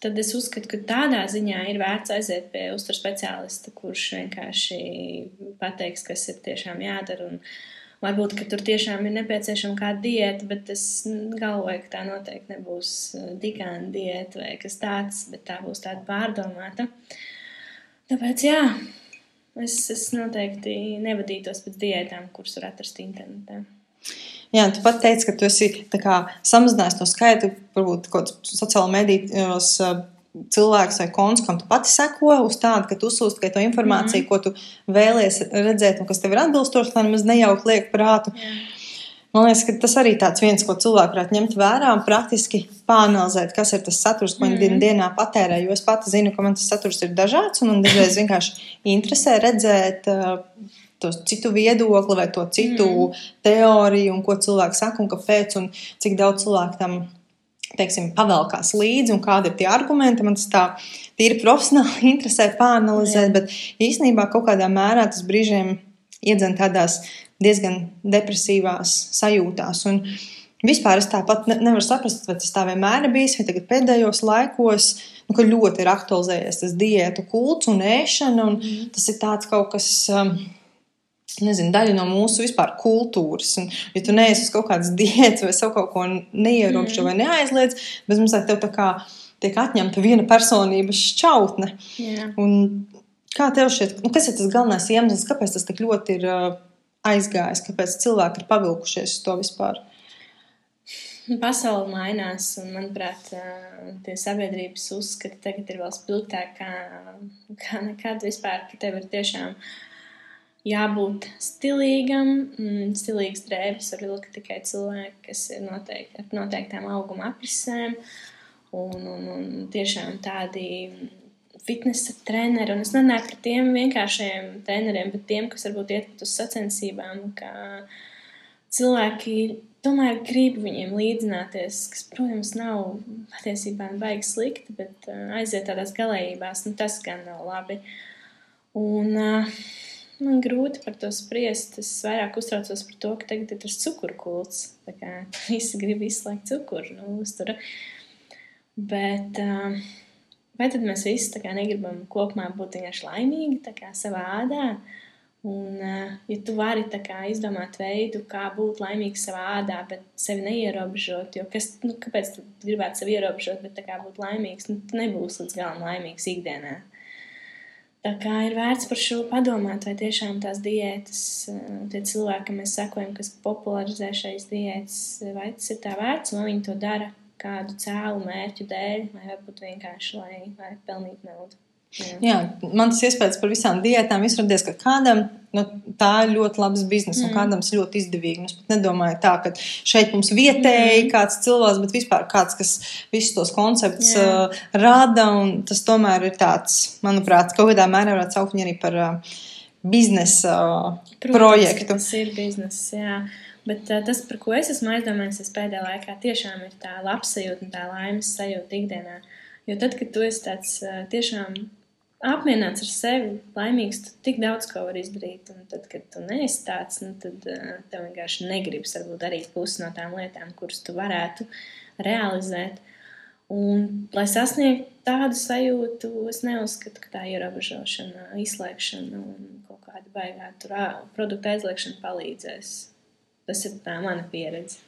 tad es uzskatu, ka tādā ziņā ir vērts aiziet pie uzturu speciālista, kurš vienkārši pateiks, kas ir tiešām jādara. Un varbūt, tur tiešām ir nepieciešama kāda diēta, bet es galvoju, ka tā noteikti nebūs digāna diēta vai kas tāds, bet tā būs tāda pārdomāta. Tāpēc, jā, es, es noteikti nevadītos pēc diētām, kuras var atrast internetā. Jā, tu pat teici, ka tu esi kā, samazinājis to skaitu, varbūt kaut kādos sociālajos medijos cilvēks vai konts, kam tu pati seko uz tādu, ka tu uzsūsti tikai to informāciju, mm -hmm. ko tu vēlies redzēt un kas tev ir atbilstoši, lai nemaz nejaukt liek prātu. Yeah. Man liekas, ka tas arī tāds viens, ko cilvēki varētu ņemt vērā un praktiski pāanalizēt, kas ir tas saturs, ko viņi mm -hmm. dienā patērē. Jo es pati zinu, ka man tas saturs ir dažāds un man dažreiz vienkārši interesē redzēt. Uh, to citu viedokli vai to citu mm. teoriju, un ko cilvēks saka un kāpēc, un cik daudz cilvēku tam teiksim, pavelkās līdzi, un kādi ir tie argumenti. Man tas tā tīri profesionāli interesē pāranalizēt, mm. bet īstenībā kaut kādā mērā tas brīžiem iedzen tādās diezgan depresīvās sajūtās. Un vispār es tāpat ne, nevaru saprast, vai tas tā vienmēr ir bijis, vai tagad pēdējos laikos. Nu, ļoti ir aktualizējies tas diētu kults un ēšana, un mm. tas ir tāds kaut kas. Um, nezinu, daļa no mūsu vispār kultūras. Un, ja tu neesi uz kaut kādas diētas vai savu kaut ko neierobežo mm. vai neaizliedz, bet mums tev tā kā tiek atņemta viena personības šķautne. Yeah. Un kā tev šķiet, nu, kas ir tas galvenais iemesls, kāpēc tas tik ļoti ir uh, aizgājis, kāpēc cilvēki ir pavilkušies uz to vispār? Pasaule mainās, un, manuprāt, tie sabiedrības uzskati tagad ir vēl spilgtāki kā, kā nekad vispār, ka tev ir tiešām uh, jābūt stilīgam. Mm, stilīgs drēbes var vilkt tikai cilvēki, kas ir noteikti ar noteiktām auguma aprisēm. Un, un, un tiešām tādi fitnesa treneri, un es nerunāju par tiem vienkāršiem treneriem, bet tiem, kas varbūt iet uz sacensībām, ka cilvēki tomēr grib viņiem līdzināties, kas, protams, nav patiesībā baigi slikti, bet aiziet tādās galējībās, nu tas gan nav labi. Un, uh, Man grūti par to spriest. Es vairāk uztraucos par to, ka tagad ir tas cukuru kults. Visi grib izslēgt cukuru no uztura. Bet uh, vai tad mēs visi negribam kopumā būt vienkārši laimīgi savā ādā? Un, uh, ja tu vari kā, izdomāt veidu, kā būt laimīgs savā ādā, bet sevi neierobežot, jo kas, nu, kāpēc tu gribētu sevi ierobežot, bet kā būt laimīgs, nu, tu nebūsi līdz galam laimīgs ikdienā. Tā kā ir vērts par šo padomāt, vai tiešām tās diētas, tie cilvēki, kam mēs sekojam, kas popularizē šīs diētas, vai tas ir tā vērts, vai viņi to dara kādu cēlu mērķu dēļ, vai varbūt vienkārši lai, lai pelnītu naudu. Jā. Jā, man tas iespējas par visām diētām izradies, ka kādam nu, tā ir ļoti labs biznesa, mm. un kādam tas ļoti izdevīgi. Es pat nedomāju tā, ka šeit mums vietēji mm. kāds cilvēks, bet vispār kāds, kas visus tos konceptus uh, rada, un tas tomēr ir tāds, manuprāt, kaut kādā mērā varētu saukt viņu arī par uh, biznesa uh, Protams, projektu. Tas ir bizness, jā. Bet uh, tas, par ko es esmu aizdomājies pēdējā laikā, tiešām ir tā labsajūta un tā laimes sajūta ikdienā. Jo tad, kad tu esi tāds uh, tiešām apmierināts ar sevi, laimīgs, tu tik daudz ko vari izdarīt. Un tad, kad tu neesi tāds, nu, tad uh, tev vienkārši negribas varbūt darīt pusi no tām lietām, kuras tu varētu realizēt. Un, lai sasniegtu tādu sajūtu, es neuzskatu, ka tā ierobežošana, izslēgšana un kaut kāda baigā tur produktu aizliekšana palīdzēs. Tas ir tā mana pieredze.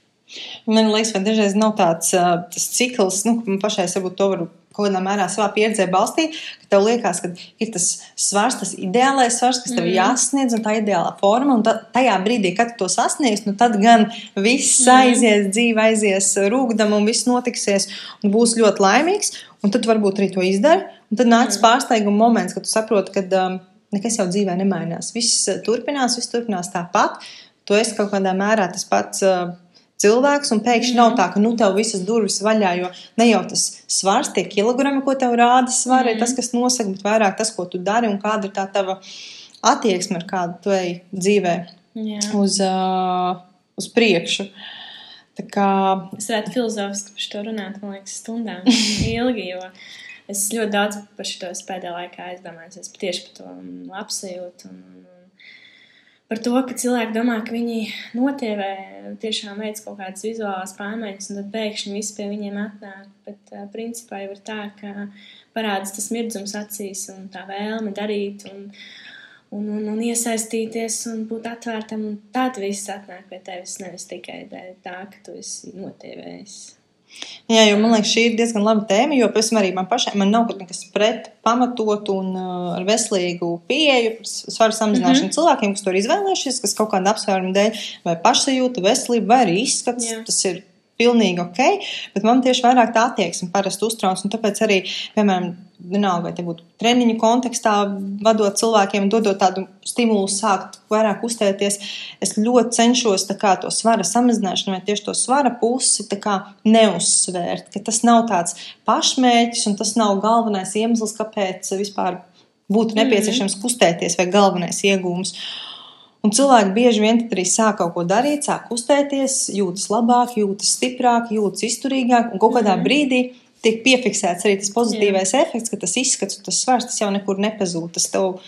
Man liekas, ka dažreiz nav tāds uh, cikls, nu, ka man pašai varbūt to var kaut kādā mērā savā pieredzē balstīt, ka tev liekas, ka ir tas svars, tas ideālais svars, kas tev mm. jāsasniedz, un tā ideālā forma. Un tā, tajā brīdī, kad to sasniegsi, nu tad gan viss mm. aizies, dzīve aizies rūkdam, un viss notiksies, un būs ļoti laimīgs. Un tad varbūt arī to izdari. Un tad nāc mm. pārsteiguma moments, kad tu saproti, ka um, nekas jau dzīvē nemainās. Viss uh, turpinās, viss turpinās tāpat. Tu esi kaut kādā mērā tas pats. Uh, cilvēks, un pēkšņi mm. nav tā, ka nu tev visas durvis vaļā, jo ne jau tas svars, tie kilogrami, ko tev rāda svari, mm. ir tas, kas nosaka, bet vairāk tas, ko tu dari un kāda ir tā tava attieksme, ar kādu tu ej dzīvē yeah. uz, uh, uz priekšu. Tā kā... Es varētu filozofiski par to runāt, man liekas, stundām ilgi, jo es ļoti daudz par šo pēdējā laikā aizdomājos tieši par to labsajūtu un par to, ka cilvēki domā, ka viņi notievē tiešām veids kaut kādas vizuālās pārmaiņas, un tad pēkšņi viss pie viņiem atnāk. Bet uh, principā jau ir tā, ka parādās tas mirdzums acīs un tā vēlme darīt un, un, un, un iesaistīties un būt atvērtam, un tad viss atnāk pie tevis nevis tikai tā, ka tu esi notievējis. Jā, jo man liekas, šī ir diezgan laba tēma, jo tam arī man pašai man nav nekas pret pamatotu un uh, ar veselīgu pieeju svaru samazināšanu mm -hmm. cilvēkiem, kas to ir izvēlējušies, kas kaut kāda apsvēruma dēļ vai pašsajūta, veselība vai arī izskats. Jā. Tas ir pilnīgi ok, bet man tieši vairāk tā attieksme parasti uztrauc. Tāpēc arī, piemēram, vienalga, vai te būtu treniņu kontekstā, vadot cilvēkiem, dodot tādu stimulu, sākt vairāk uztēties, es ļoti cenšos kā, to svara samazināšanu vai tieši to svara pusi kā, neuzsvērt. Ka tas nav tāds pašmērķis un tas nav galvenais iemesls, kāpēc vispār būtu nepieciešams mm -hmm. kustēties vai galvenais iegūms. Un cilvēki bieži vien arī sāk kaut ko darīt, sāk kustēties, jūtas labāk, jūtas stiprāk, jūtas izturīgāk, un kaut kādā mm -hmm. brīdī tiek piefiksēts arī tas pozitīvais Jā. efekts, ka tas izskats, tas svars, tas jau nekur nepazūd. Tas tev,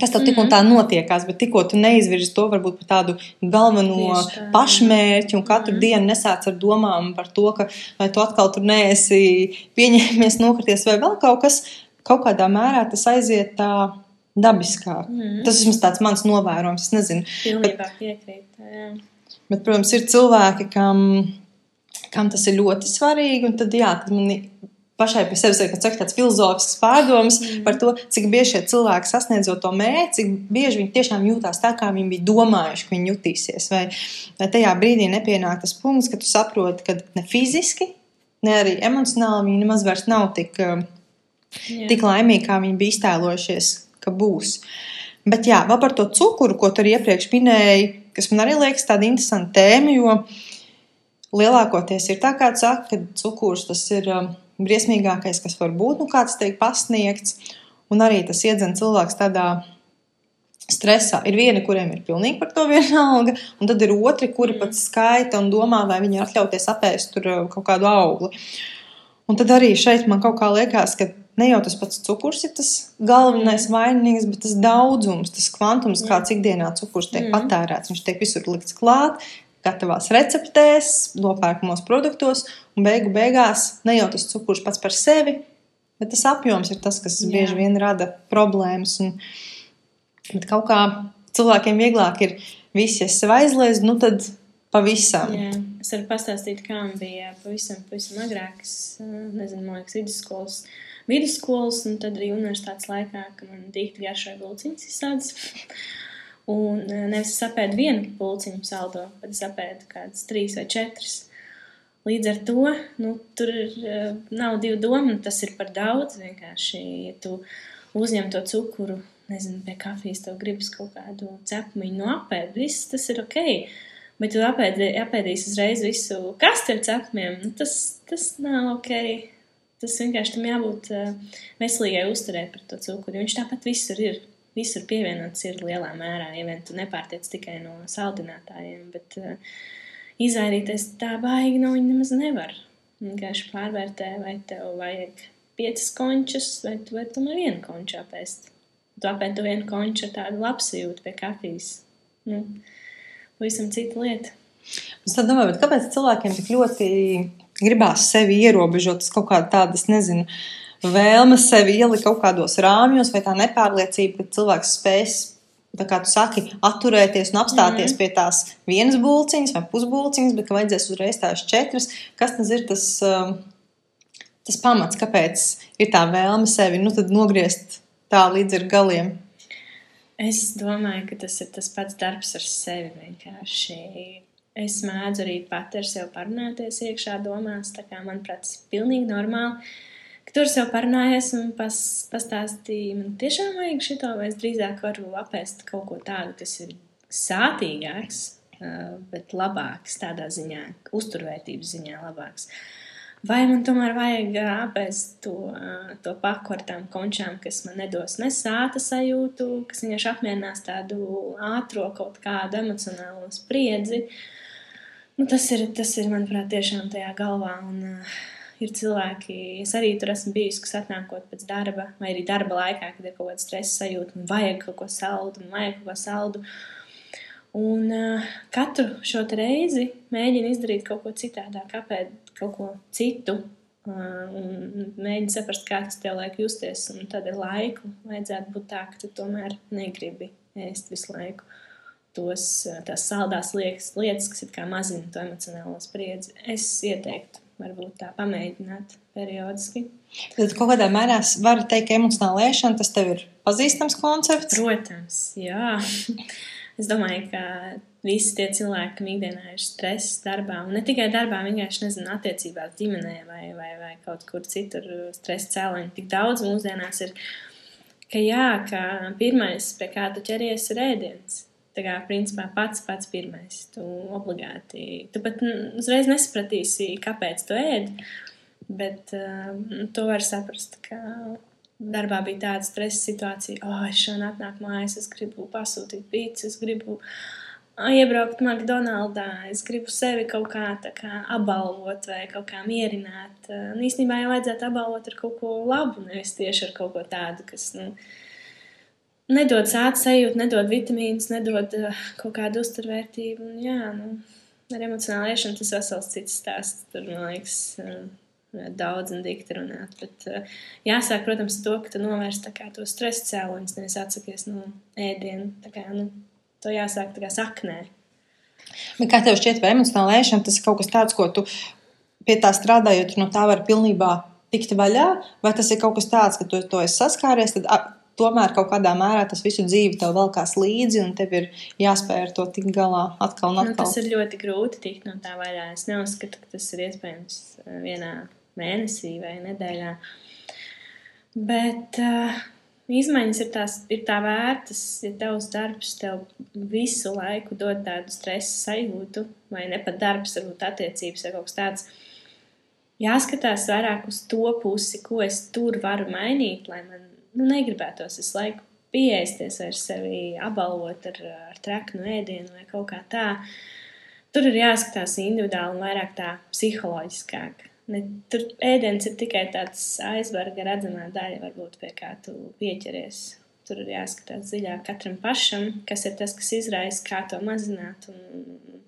tas tev tik un tā mhm. notiekās, bet tikko tu neizvirzi to varbūt par tādu galveno tā, pašmērķi un katru mm. dienu nesāc ar domām par to, ka vai tu atkal tur neesi pieņēmies, nokrities vai vēl kaut kas, kaut kādā mērā tas aiziet tā dabiskāk. Mm. Tas ir tāds mans novērojums, es nezinu. Pilnībā piekrīt. Jā. Bet, protams, ir cilvēki, kam kam tas ir ļoti svarīgi. Un tad, jā, tad man pašai pie sevis ir tāds filozofisks pārdoms mm. par to, cik bieži šie cilvēki sasniedzot to mērķi, cik bieži viņi tiešām jūtās tā, kā viņi bija domājuši, ka viņi jutīsies. Vai, vai tajā brīdī nepienāk tas punkts, ka tu saproti, ka ne fiziski, ne arī emocionāli viņi nemaz vairs nav tik, jā. tik laimīgi, kā viņi bija iztēlojušies, ka būs. Bet jā, vēl par to cukuru, ko tu arī iepriekš minēji, kas man arī liekas tāda interesanta tēma, jo lielākoties ir tā, kā saka, ka cukurs tas ir um, briesmīgākais, kas var būt, nu, kāds tiek pasniegts, un arī tas iedzen cilvēks tādā stresā. Ir vieni, kuriem ir pilnīgi par to vienalga, un tad ir otri, kuri pat skaita un domā, vai viņi atļauties apēst tur uh, kaut kādu augli. Un tad arī šeit man kaut kā liekas, ka ne jau tas pats cukurs ir tas galvenais vainīgs, bet tas daudzums, tas kvantums, kāds ikdienā cukurs tiek mm. patērēts. Viņš tiek visur likts klāt, gatavās receptēs, nopērkamos produktos, un beigu beigās ne jau tas cukurs pats par sevi, bet tas apjoms ir tas, kas Jā. bieži vien rada problēmas. Un, bet kaut kā cilvēkiem vieglāk ir visi, ja sev aizliedz, nu tad pavisam. Jā. Es varu pastāstīt, kā man bija pavisam, pavisam agrāk, es nezinu, man liekas, vidusskolas. Vidusskolas, un tad arī universitātes laikā, kad man dīkti garšoja bulciņas izsādes. Un nevis es apēdu vienu pulciņu saldo, bet es apēdu kādas trīs vai četras. Līdz ar to nu, tur ir, nav divu domu, tas ir par daudz. Vienkārši, ja tu uzņem to cukuru, nezinu, pie kafijas, tev gribas kaut kādu cepamiņu no apēdu, viss tas ir ok bet tu apēdīsi uzreiz visu kasti ar cepumiem, nu, tas, tas nav ok. Tas vienkārši tam jābūt uh, veselīgai uzturē par to cukuru. Viņš tāpat visur ir. Visur pievienots ir lielā mērā, ja vien tu nepārtiec tikai no saldinātājiem, bet uh, izvairīties tā baigi no viņa nemaz nevar. Vienkārši pārvērtē, vai tev vajag piecas končas, vai tu vari tomēr vienu konču apēst. Tu apēdi to vienu konču ar tādu labsajūtu pie kafijas. Nu, pavisam cita lieta. Es domāju, kāpēc cilvēkiem tik ļoti gribās sevi ierobežot, kaut kāda tāda, es nezinu, vēlme sevi ielikt kaut kādos rāmjos, vai tā nepārliecība, ka cilvēks spēs, tā kā tu saki, atturēties un apstāties mm -hmm. pie tās vienas būciņas vai pusbūciņas, bet ka vajadzēs uzreiz tās četras. Kas tas ir tas, um, tas pamats, kāpēc ir tā vēlme sevi nu, nogriezt tā līdz ar galiem? Es domāju, ka tas ir tas pats darbs ar sevi. Vienkārši. Es mēdzu arī pati ar sevi parunāties iekšā domās. Tā kā manuprāt, tas ir pilnīgi normāli. Tur sev parunājies un pas, pastāstīja, man tiešām vajag šito, vai es drīzāk varu apēst kaut ko tādu, kas ir sātīgāks, bet labāks tādā ziņā, uzturvērtības ziņā labāks. Uh, Vai man tomēr vajag apēst to, to paku ar tām končām, kas man nedos ne sāta sajūtu, kas vienkārši apmierinās tādu ātro kaut kādu emocionālo spriedzi. Nu, tas, ir, tas ir, manuprāt, tiešām tajā galvā. Un, uh, ir cilvēki, es arī tur esmu bijusi, kas atnākot pēc darba, vai arī darba laikā, kad ir kaut kāda stresa sajūta, un vajag kaut ko saldu, un vajag kaut ko saldu. Un uh, katru šo reizi mēģinu izdarīt kaut ko citādāk, kāpēc kaut ko citu. Un mēģini saprast, kā tas tev liek justies. Un tad ar laiku vajadzētu būt tā, ka tu tomēr negribi ēst visu laiku tos tās saldās liekas, lietas, kas it kā mazina to emocionālo spriedzi. Es ieteiktu, varbūt tā pamēģināt periodiski. Tad kaut kādā mērā var teikt, ka emocionāla ēšana tas tev ir pazīstams koncepts? Protams, jā. es domāju, ka visi tie cilvēki, kam ikdienā ir stress darbā, un ne tikai darbā, vienkārši nezinu, attiecībās, ģimenē vai, vai, vai kaut kur citur stresa cēloņi. Tik daudz mūsdienās ir, ka jā, ka pirmais, pie kā tu ķeries, ir ēdiens. Tā kā, principā, pats pats pirmais. Tu obligāti, tu pat uzreiz nesapratīsi, kāpēc tu ēdi, bet uh, tu vari saprast, ka darbā bija tāda stresa situācija, oh, es šodien atnāku mājās, es gribu pasūtīt pīci, es gribu uh, iebraukt McDonald's, es gribu sevi kaut kā, kā apbalvot vai kaut kā mierināt. Un īstenībā jau vajadzētu apbalvot ar kaut ko labu, nevis tieši ar kaut ko tādu, kas nu, nedod sāta sajūtu, nedod vitamīnus, nedod uh, kaut kādu uzturvērtību. Un, jā, nu, ar emocionālu ēšanu tas vesels cits stāsts. Tur, man liekas, uh, daudz un dikti runāt. Bet uh, jāsāk, protams, to, ka tu novērst to stresa cēloņus, nevis atsakies no ēdienu. Tā kā, nu, to jāsāk kā saknē. Bet kā tev šķiet, vai emocionāla ēšana tas ir kaut kas tāds, ko tu pie tā strādājot, no tā var pilnībā tikt vaļā, vai tas ir kaut kas tāds, ka tu to esi saskāries, tad tomēr kaut kādā mērā tas visu dzīvi tev velkās līdzi, un tev ir jāspēj ar to tikt galā atkal un nu, atkal. Nu, tas ir ļoti grūti tikt no tā vaļā. Es neuzskatu, ka tas ir iespējams eh, vienā mēnesī vai nedēļā. Bet uh, Izmaiņas ir, tās, ir tā vērtas, ja tavs darbs tev visu laiku dod tādu stresa sajūtu, vai ne pat darbs, varbūt attiecības vai kaut kas tāds. Jāskatās vairāk uz to pusi, ko es tur varu mainīt, lai man nu, negribētos visu laiku pieeisties vai sevi apbalvot ar, ar traknu ēdienu vai kaut kā tā. Tur ir jāskatās individuāli un vairāk tā psiholoģiskāk. Ne, tur ēdiens ir tikai tāds aizvarga redzamā daļa, varbūt pie kā tu pieķeries. Tur ir jāskatās dziļāk katram pašam, kas ir tas, kas izraisa, kā to mazināt. Un,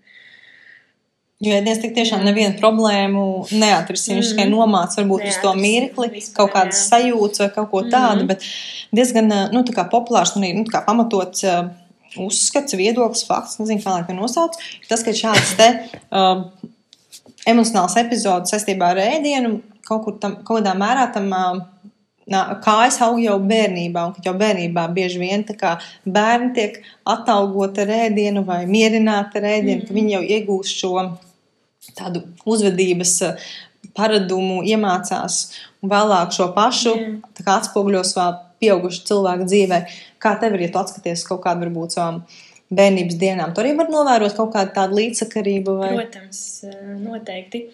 Jo ēdiens tik tiešām nevienu problēmu neatrisinās. Viņš tikai nomāca varbūt uz to mirkli, vispār, kaut kādas jā. sajūtas vai kaut ko tādu, bet diezgan nu, tā kā populārs un nu, kā pamatots uh, uzskats, viedoklis, fakts, nezinu, kā lai to nosauc. Tas, ka šāds te uh, emocionāls epizodes saistībā ar ēdienu kaut, kur tam, kaut kādā mērā tam. Uh, Kājas aug jau bērnībā, un ka jau bērnībā bieži vien bērni tiek atalgoti ar ēdienu vai mierināti ar ēdienu, mm. ka viņi jau iegūst šo tādu uzvedības eh, paradumu, iemācās un vēlāk šo pašu atspoguļos vēl pieaugušu cilvēku dzīvē. Kā tev ir, ja tu atskaties kaut kādu varbūt savām bērnības dienām? Tur arī var novērot kaut kādu tādu līdzsakarību vai Protams, eh, noteikti.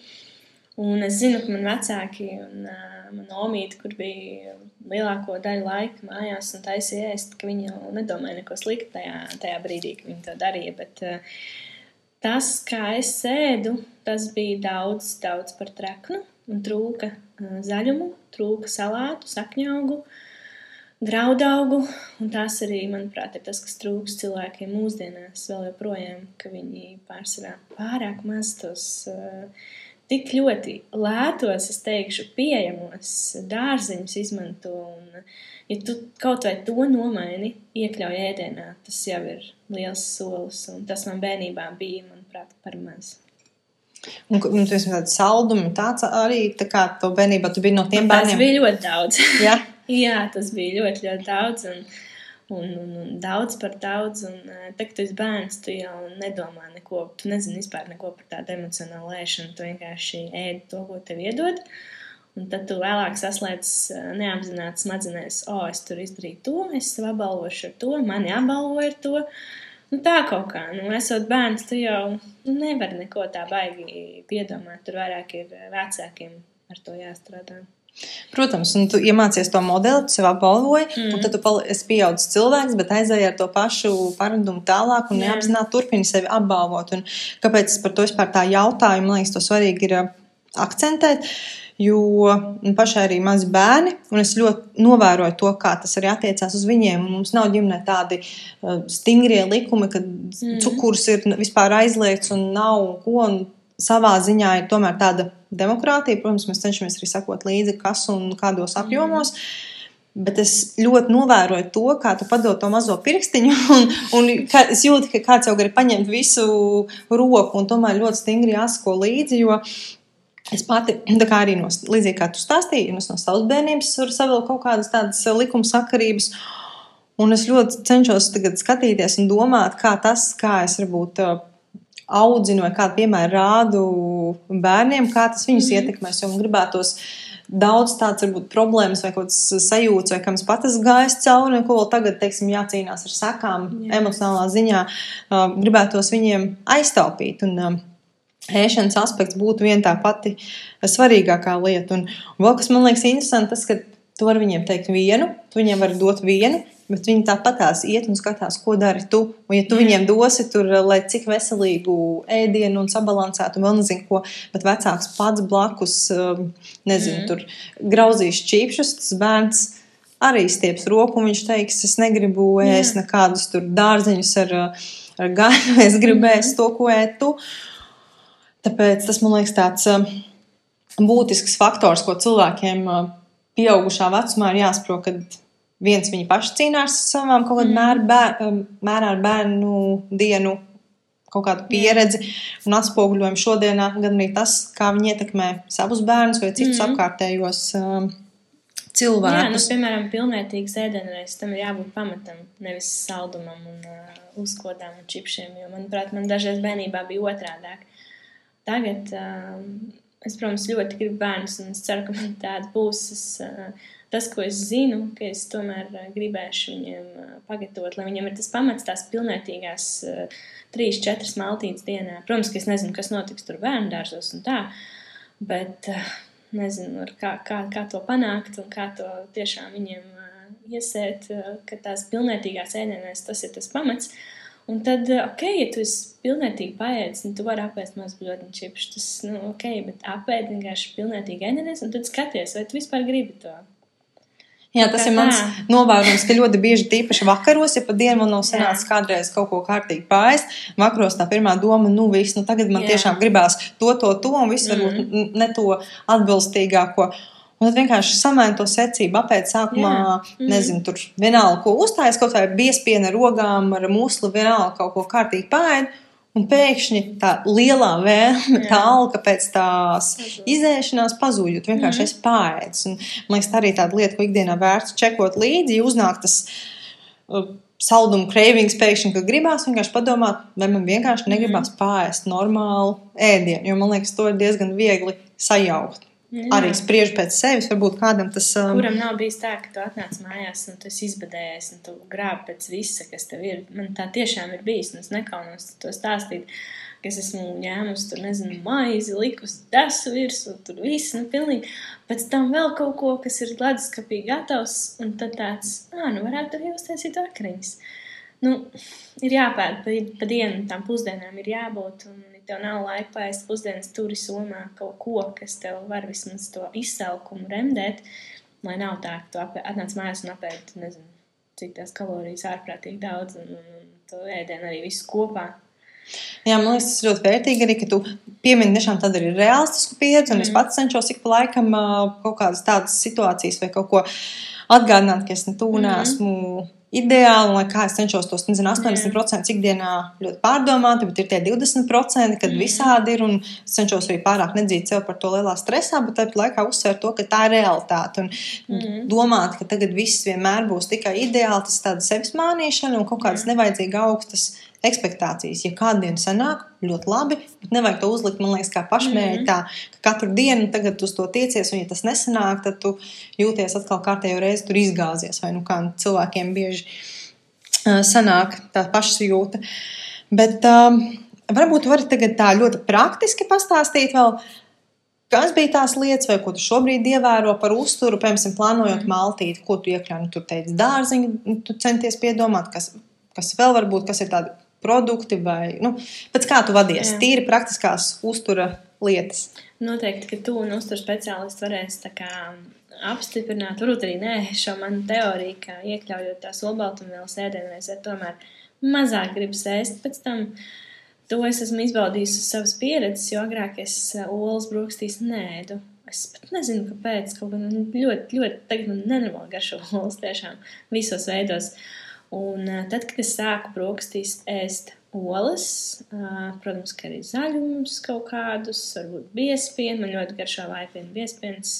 Un es zinu, ka man vecāki un uh, mana omīte, kur bija lielāko daļu laika mājās un taisīja ēst, ka viņi jau nedomāja neko sliktu tajā, tajā brīdī, kad viņi to darīja. Bet uh, tas, kā es sēdu, tas bija daudz, daudz par treknu trūka uh, zaļumu, trūka salātu, sakņaugu. Graudaugu, un tas arī, manuprāt, ir tas, kas trūks cilvēkiem mūsdienās, vēl joprojām, ka viņi pārsvarā pārāk maz tos uh, tik ļoti lētos, es teikšu, pieejamos dārziņus izmanto. Un, ja tu kaut vai to nomaini, iekļauj ēdienā, tas jau ir liels solis. Un tas man bērnībā bija, manuprāt, par maz. Un, un tu esi tāds saldumi, tāds arī, tā kā to bērnībā tu biji no tiem Tas bērniem. bija ļoti daudz. Jā, Jā, tas bija ļoti, ļoti daudz. Un, un, un, un daudz par daudz. Un, eh, tad, kad tu esi bērns, tu jau nedomā neko. Tu nezini vispār neko par tādu emocionālu ēšanu. Tu vienkārši ēdi to, ko tev iedod. Un tad tu vēlāk saslēdz eh, neapzināti smadzenēs, o, es tur izdarīju to, es sev apbalvošu ar to, mani apbalvoju ar to. Nu, tā kaut kā, nu, esot bērns, tu jau nevari neko tā baigi piedomāt. Tur vairāk ir eh, vecākiem ar to jāstrādā. Protams, un tu iemācies to modeli, tu sev apbalvoji, mm. un tad tu esi pieaudzis cilvēks, bet aizēji ar to pašu paradumu tālāk un Jā. neapzināti turpini sevi apbalvot. Un kāpēc par to vispār tā jautāju? Man liekas, to svarīgi ir ā, akcentēt. Jo pašai arī mazi bērni, un es ļoti novēroju to, kā tas arī attiecās uz viņiem. Un mums nav ģimenē tādi uh, stingrie likumi, ka mm. cukurs ir vispār aizliegts un nav ko. Un savā ziņā ir tomēr tāda demokrātija. Protams, mēs cenšamies arī sakot līdzi, kas un kādos apjomos. Bet es ļoti novēroju to, kā tu padod to mazo pirkstiņu, un, un kā, es jūtu, ka kāds jau grib paņemt visu roku, un tomēr ļoti stingri jāsako līdzi. Jo es pati, kā arī no, līdzīgi kā tu stāstīji, es no savas bērnības varu savilkt kaut kādas tādas likuma sakarības. Un es ļoti cenšos tagad skatīties un domāt, kā tas, kā es varbūt uh, audzinu vai kādu piemēru rādu bērniem, kā tas viņus mm. ietekmēs. Jo man gribētos daudz tādas varbūt problēmas vai kaut kādas sajūtas, vai kam es pats esmu gājis cauri, un ko vēl tagad, teiksim, jācīnās ar sekām Jā. emocionālā ziņā, uh, gribētos viņiem aiztaupīt. Un, Ēšanas aspekts būtu viena tā pati svarīgākā lieta. Un, vēl kas man liekas interesanti, tas, ka tu vari viņiem teikt vienu, tu viņiem vari dot vienu, bet viņi tāpat tās iet un skatās, ko dari tu. Un, ja tu Jā. viņiem dosi tur, lai cik veselīgu ēdienu un sabalansētu, un vēl nezinu ko, bet vecāks pats blakus, um, nezinu, Mm. tur grauzīs čīpšus, tas bērns arī stieps roku, un viņš teiks, es negribu ēst nekādus tur dārzeņus ar, ar gaļu, es Mhm. ēst to, ko ēd tu. Tāpēc tas man liekas tāds um, būtisks faktors, ko cilvēkiem uh, pieaugušā vecumā ir jāsaprot, kad viens viņi paši cīnās ar savām kaut kādā mērā, bēr, um, mērā ar bērnu dienu, kaut kādu pieredzi un atspoguļojumu šodienā, gan arī tas, kā viņi ietekmē savus bērnus vai citus Mhm. apkārtējos um, Jā, nu, cilvēkus. piemēram, pilnvērtīgs ēdienreizes tam ir jābūt pamatam, nevis saldumam un uh, uzkodām un čipšiem. Jo, manuprāt, man dažreiz bērnībā bija otrādāk. Tagad uh, es, protams, ļoti gribu bērnus, un es ceru, ka man tāda būs. Es, uh, tas, ko es zinu, ka es tomēr uh, gribēšu viņiem uh, pagatavot, lai viņiem ir tas pamats, tās pilnvērtīgās uh, trīs, četras maltītes dienā. Protams, ka es nezinu, kas notiks tur bērnu dārzos un tā, bet uh, nezinu, kā, kā, kā to panākt un kā to tiešām viņiem uh, iesēt, uh, ka tās pilnvērtīgās ēdienas tas ir tas pamats. Un tad, uh, ok, ja tu esi pilnvērtīgi paēdis, nu, tu vari apēst maz bļodiņu čipšu, tas, nu, ok, bet apēd vienkārši pilnvērtīgi ēdienas, un tad skaties, vai tu vispār gribi to. Jā, tas ir mans novērojums, ka ļoti bieži, tīpaši vakaros, ja pa dienu man nav sanācis kādreiz kaut ko kārtīgi pāriest, vakaros tā pirmā doma, nu viss, nu tagad man Jā. tiešām gribās to, to, to, un viss mm. varbūt mhm. ne to atbilstīgāko. Un tad vienkārši samaini to secību, apēst sākumā, mm. nezinu, tur vienalga, ko uzstājas, kaut vai biespiena rogām ar musli, vienalga kaut ko kārtīgi pēdi. Un pēkšņi tā lielā vēlme, tā alka pēc tās izēšanās pazūd, jo tu vienkārši -hmm. esi pārēdis. Un, man liekas, tā arī tāda lieta, ko ikdienā vērts čekot līdzi, ja uznāk tas uh, saldumu cravings pēkšņi, ka gribās vienkārši padomāt, vai man vienkārši negribās -hmm. pārēst normālu ēdienu, jo man liekas, to ir diezgan viegli sajaukt. Jā. Arī spriež pēc sevis, varbūt kādam tas. Um... Kuram nav bijis tā, ka tu atnāc mājās un tu esi izbadējies un tu grābi pēc visa, kas tev ir. Man tā tiešām ir bijis, un es nekaunos to stāstīt, ka es esmu ņēmusi tur, nezinu, maizi, likusi desu virsmu, tur viss, nu, pilnīgi. Pēc tam vēl kaut ko, kas ir leduskapī gatavs, un tad tāds, ā, nu, varētu arī uztaisīt vakariņas. Nu, ir jāpēta pa, pa dienu, tam pusdienām ir jābūt. Un, tev nav laika pēst pusdienas turi somā kaut ko, kas tev var vismaz to izsalkumu remdēt, lai nav tā, ka tu atnāc mājās un apēd, nezinu, cik tās kalorijas ārprātīgi daudz un, un tu ēdienu arī visu kopā. Jā, man liekas, tas ļoti vērtīgi arī, ka tu piemini tiešām tādu arī realistisku pieredzi, un mm. es pats cenšos ik pa laikam kaut kādas tādas situācijas vai kaut ko atgādināt, ka es ne tūnē mm -hmm. Ideāli, lai kā es cenšos tos, nezinu, 80% mm. ikdienā ļoti pārdomāt, bet ir tie 20%, kad mm. visādi ir, un es cenšos arī pārāk nedzīt sev par to lielā stresā, bet tāpat laikā uzsvērt to, ka tā ir realitāte, un mm. domāt, ka tagad viss vienmēr būs tikai ideāli, tas ir tāda sevis mānīšana un kaut kādas nevajadzīgi augstas ekspektācijas. Ja kādu dienu sanāk, ļoti labi, bet nevajag to uzlikt, man liekas, kā pašmērķi. Mm -hmm. Ka katru dienu tagad uz to tiecies, un ja tas nesanāk, tad tu jūties atkal kārtējo reizi tur izgāzies. Vai nu kā cilvēkiem bieži uh, sanāk tā pašsajūta. Bet um, varbūt vari tagad tā ļoti praktiski pastāstīt vēl. Kas bija tās lietas, vai ko tu šobrīd ievēro par uzturu, piemēram, plānojot maltīti, ko tu iekļāvi? Nu, tu teici, dārziņu, tu centies piedomāt, kas, kas vēl var būt, kas ir tādi produkti vai nu, pēc kā tu vadies? Jā. Tīri praktiskās uztura lietas. Noteikti, ka tu un uzturu speciālists varēs apstiprināt, varbūt arī nē, šo manu teoriju, ka iekļaujot tās olbaltumvielas ēdienreiz, tomēr mazāk gribas ēst pēc tam. To es esmu izbaudījis uz savas pieredzes, jo agrāk es olas brokastīs nēdu. Es pat nezinu, kāpēc. Kaut gan ļoti, ļoti, tagad man nenormāli garšo olas tiešām visos veidos. Uh, Un tad, kad es sāku brokastīs ēst olas, protams, ka arī zaļumus kaut kādus, varbūt biespienu, man ļoti garšo vaipienu biespiens.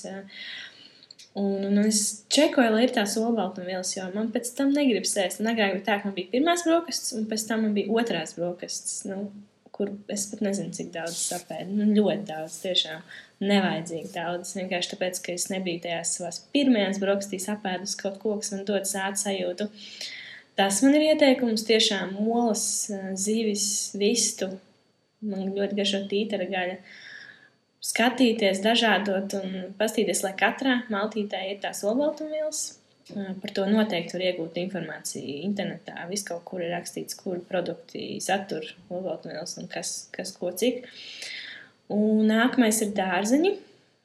Un, un es čekoju, lai ir tās olbaltumvielas, jo man pēc tam negribas ēst. Un agrāk bija tā, ka man bija pirmās brokastis, un pēc tam man bija otrās brokastis, nu, kur es pat nezinu, cik daudz sapēdu. Nu, ļoti daudz, tiešām nevajadzīgi daudz. Vienkārši tāpēc, ka es nebiju tajās savās pirmajās brokastīs apēdus kaut ko, kas man dod sāta sajūtu. Uh, Tas man ir ieteikums tiešām molas, zivis, vistu. Man ļoti garšo tītara gaļa. Skatīties, dažādot un pastīties, lai katrā maltītē ir tās olbaltumvielas. Par to noteikti var iegūt informāciju internetā. Viss kaut kur ir rakstīts, kur produkti satur olbaltumvielas un kas, kas ko cik. Un nākamais ir dārzeņi.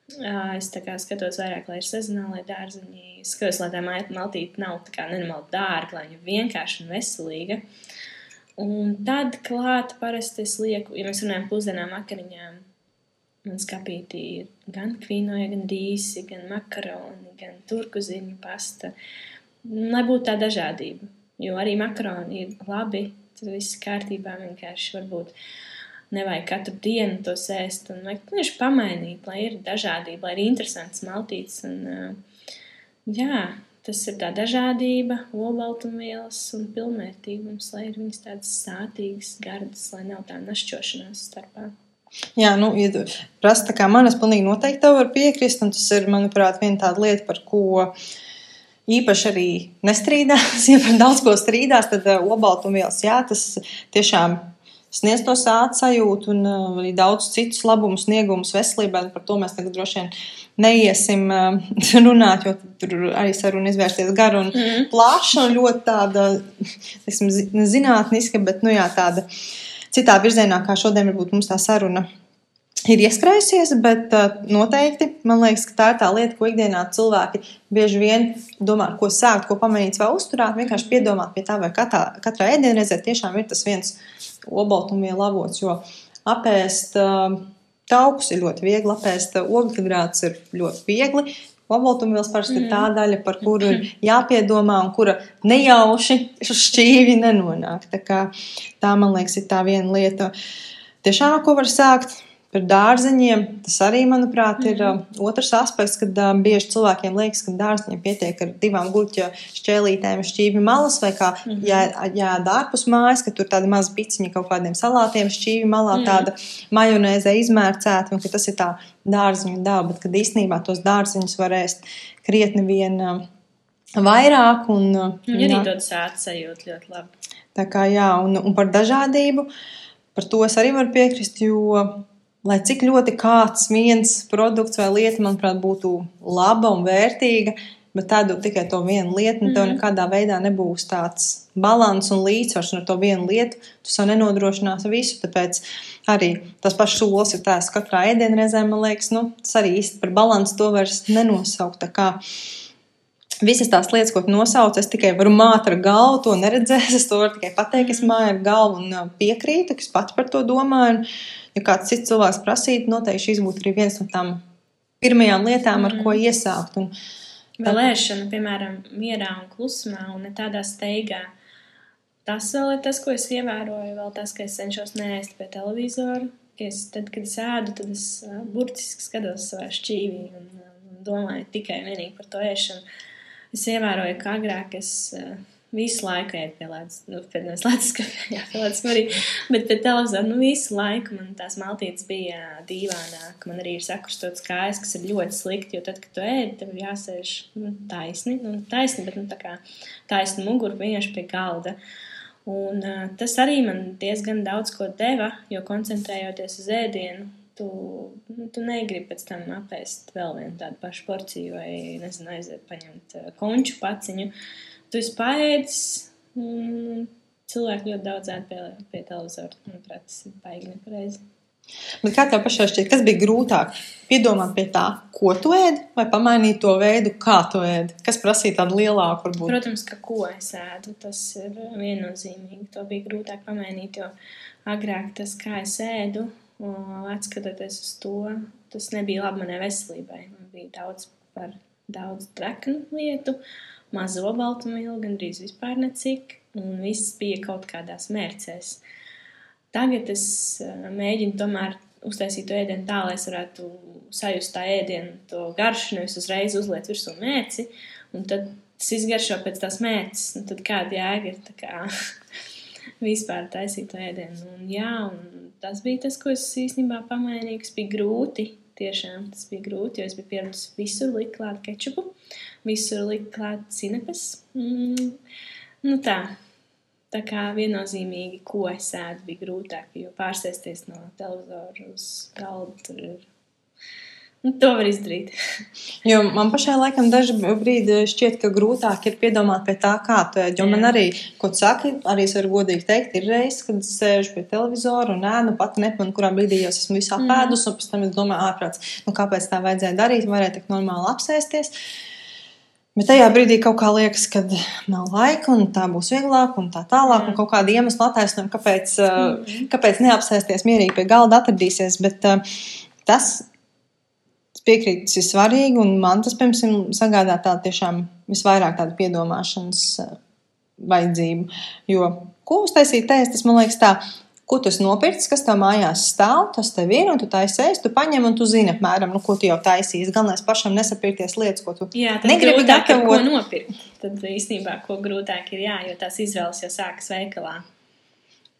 Es tā kā skatos vairāk, lai ir sezonālai dārzeņi. Skatos, lai tā maltīte nav tā kā nenormāli dārga, lai viņa vienkārši un veselīga. Un tad klāt parasti es lieku, ja mēs runājam pusdienām vakariņām, man skapītī ir gan kvīnoja, gan rīsi, gan makaroni, gan turkuziņu pasta. Lai būtu tā dažādība, jo arī makaroni ir labi, tad viss kārtībā vienkārši varbūt. Uh, nevajag katru dienu to sēst. Un vajag vienkārši pamainīt, lai ir dažādība, lai ir interesants maltīts. Un, jā, tas ir tā dažādība, olbaltumvielas un pilnvērtīgums, lai ir viņas tādas sātīgas, gardas, lai nav tā našķošanās starpā. Jā, nu, ja prasa tā kā man, es pilnīgi noteikti tev varu piekrist, un tas ir, manuprāt, viena tāda lieta, par ko īpaši arī nestrīdās, ja par daudz ko strīdās, tad uh, olbaltumvielas, jā, tas tiešām sniedz to sāta sajūtu un uh, arī daudz citus labumus, sniegumus veselībai. Par to mēs tagad droši vien neiesim uh, runāt, jo tur arī saruna izvērsties gara un mm. plaša un ļoti tāda, teiksim, zinātniska, bet, nu jā, tāda citā virzienā, kā šodien varbūt mums tā saruna ir ieskrējusies, bet uh, noteikti man liekas, ka tā ir tā lieta, ko ikdienā cilvēki bieži vien domā, ko sākt, ko pamēģināt vai uzturēt. Vienkārši piedomāt pie tā, vai katrā, katrā ēdienreizē tiešām ir tas viens obaltumvielu avots. Jo apēst uh, taukus ir ļoti viegli, apēst ogļhidrātus ir ļoti viegli. Obaltumvielas parasti ir tā mm. daļa, par kuru ir jāpiedomā un kura nejauši šķīvi nenonāk. Tā, kā, tā man liekas, ir tā viena lieta. Tiešām, ko var sākt, Par dārzeņiem tas arī, manuprāt, ir mm -hmm. otrs aspekts, kad uh, bieži cilvēkiem liekas, ka dārzeņiem pietiek ar divām gurķa šķēlītēm, šķīvi malas, vai kā mm -hmm. jā, jāēd ārpus mājas, ka tur tāda maza piciņa kaut kādiem salātiem, šķīvi malā, mm -hmm. tāda majonēzē izmērcēta, un ka tas ir tā dārziņu daba, bet kad īstenībā tos dārziņus var ēst krietni vien uh, vairāk. Un, uh, un arī dod sēta sajūta ļoti labi. Tā kā jā, un, un par dažādību, par to es arī varu piekrist, jo lai cik ļoti kāds viens produkts vai lieta, manuprāt, būtu laba un vērtīga, bet tādu tikai to vienu lietu, un mm. tev mhm. nekādā veidā nebūs tāds līdzsvars un līdzsvars, ar to vienu lietu tu sev nenodrošināsi visu. Tāpēc arī tas pats solis ir tāds katrā ēdienreizē, man liekas, nu, tas arī īsti par balansu to vairs nenosaukt. Visas tās lietas, ko tu nosauc, es tikai varu māt ar galvu, to neredzēs. Es to varu tikai pateikt, es māju ar galvu un uh, piekrītu, ka es pats par to domāju. Un, ja kāds cits cilvēks prasītu, noteikti šis būtu arī viens no tām pirmajām lietām, ar mm. ko iesākt. Un, Vēl ēšana, piemēram, mierā un klusumā, un ne tādā steigā. Tas vēl ir tas, ko es ievēroju, vēl tas, ka es cenšos neēst pie televizora. Es, tad, kad es ēdu, tad es burtiski skatos savā šķīvī un, un domāju tikai par to ēšanu. Es ievēroju, ka agrāk es uh, Visu laiku iet pie lētas, nu, pie lētas kafejā, pie lētas arī, bet pie televizora, nu, visu laiku man tās maltītes bija dīvaināk. Man arī ir sakrustots kājas, kas ir ļoti slikti, jo tad, kad tu ēd, tev jāsēž nu, taisni, nu, taisni, bet, nu, tā kā taisni muguru vienkārši pie galda. Un uh, tas arī man diezgan daudz ko deva, jo koncentrējoties uz ēdienu, tu, nu, tu negribi pēc tam apēst vēl vienu tādu pašu porciju vai, nezinu, aiziet paņemt uh, konču paciņu. Uh, tu esi paēdis. Mm, cilvēki ļoti daudz ēd pie, pie televizora. Manuprāt, tas ir baigi nepareizi. Bet kā tev pašai šķiet, kas bija grūtāk? Piedomāt pie tā, ko tu ēdi, vai pamainīt to veidu, kā tu ēdi? Kas prasīja tādu lielāku varbūt? Protams, ka ko es ēdu, tas ir viennozīmīgi. To bija grūtāk pamainīt, jo agrāk tas, kā es ēdu, atskatoties uz to, tas nebija labi manai veselībai. Man bija daudz par daudz treknu lietu. Uh, mazo baltumvielu, gandrīz vispār necik, un viss bija kaut kādās mērcēs. Tagad es uh, mēģinu tomēr uztaisīt to ēdienu tā, lai es varētu sajust tā ēdienu, to garšu, nevis uzreiz uzliet virsū mērci, un tad tas izgaršo pēc tās mērces, un tad kāda jēga ir kā vispār taisīt to ēdienu. Un jā, un tas bija tas, ko es īstenībā pamainīju, kas bija grūti, tiešām tas bija grūti, jo es biju pieradusi visur likt klāt kečupu, visur likt klāt cinepes. Mm, nu tā. Tā kā viennozīmīgi, ko es ēdu, bija grūtāk, jo pārsēsties no televizora uz galda tur ir Nu, to var izdarīt. jo man pašai laikam daži brīdi šķiet, ka grūtāk ir piedomāt pie tā, kā tu ēd. Jo Jā. man arī, ko tu saki, arī es varu godīgi teikt, ir reizes, kad es sēžu pie televizora un ēnu pat nepamanu, kurā brīdī jau esmu visā mm. pēdus, un pēc tam es domāju, ārprāts, nu kāpēc tā vajadzēja darīt, varēja tik normāli apsēsties. Bet tajā brīdī kaut kā liekas, ka nav laika, un tā būs vieglāk, un tā tālāk, un kaut kāda iemesla attaisnojuma, kāpēc, mm. kāpēc neapsēsties mierīgi pie galda atradīsies. Bet tas piekrītu, tas ir svarīgi, un man tas, piemēram, sagādā tādu tiešām visvairāk tādu piedomāšanas eh, vajadzību. Jo, ko uztaisīt ēst, tas man liekas tā, ko tu nopircis, kas tev mājās stāv, tas tev ir, un tu taisīsi, tu paņem, un tu zini, apmēram, nu, ko tu jau taisīsi. Galvenais pašam nesapirkties lietas, ko tu jā, negribi gatavot. Ko nopirkt? Tad īstenībā, ko grūtāk ir, jā, jo tās izvēles jau sākas veikalā.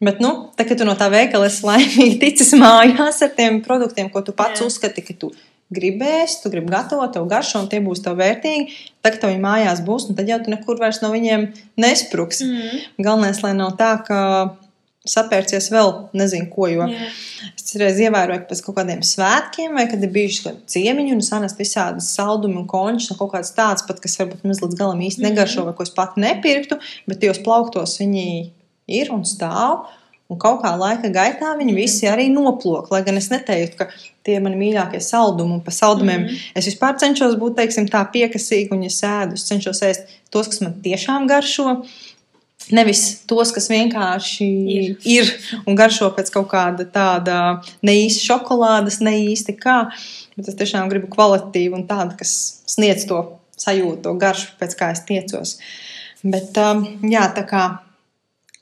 Bet, nu, tā, kad tu no tā veikala esi laimīgi ticis mājās ar tiem produktiem, ko tu pats jā. uzskati, ka tu gribēs, tu gribi gatavot, tev garšo, un tie būs tev vērtīgi. Tad, kad tev mājās būs, tad jau tu nekur vairs no viņiem nespruks. Mm. Galvenais, lai nav tā, ka sapērcies vēl nezinu ko. Jo yeah. es reiz ievēroju, ka pēc kaut kādiem svētkiem, vai kad ir bijuši ciemiņi un sanest visādas saldumi un končus, un kaut kāds tāds pat, kas varbūt maz līdz galam īsti negaršo, mm. vai ko es pat nepirktu, bet tajos plauktos viņi ir un stāv. Un kaut kā laika gaitā viņi Mhm. visi arī noplok. Lai gan es neteiktu, ka tie ir mani mīļākie saldumi, un par saldumiem mm. -hmm. es vispār cenšos būt teiksim, tā piekasīga, un ja sēdu, es cenšos ēst tos, kas man tiešām garšo. Nevis tos, kas vienkārši ir, Ir. un garšo pēc kaut kāda tāda ne īsti šokolādes, ne īsti kā. Bet es tiešām gribu kvalitatīvu un tādu, kas sniedz to sajūtu, to garšu, pēc kā es tiecos. Bet, um, jā, tā kā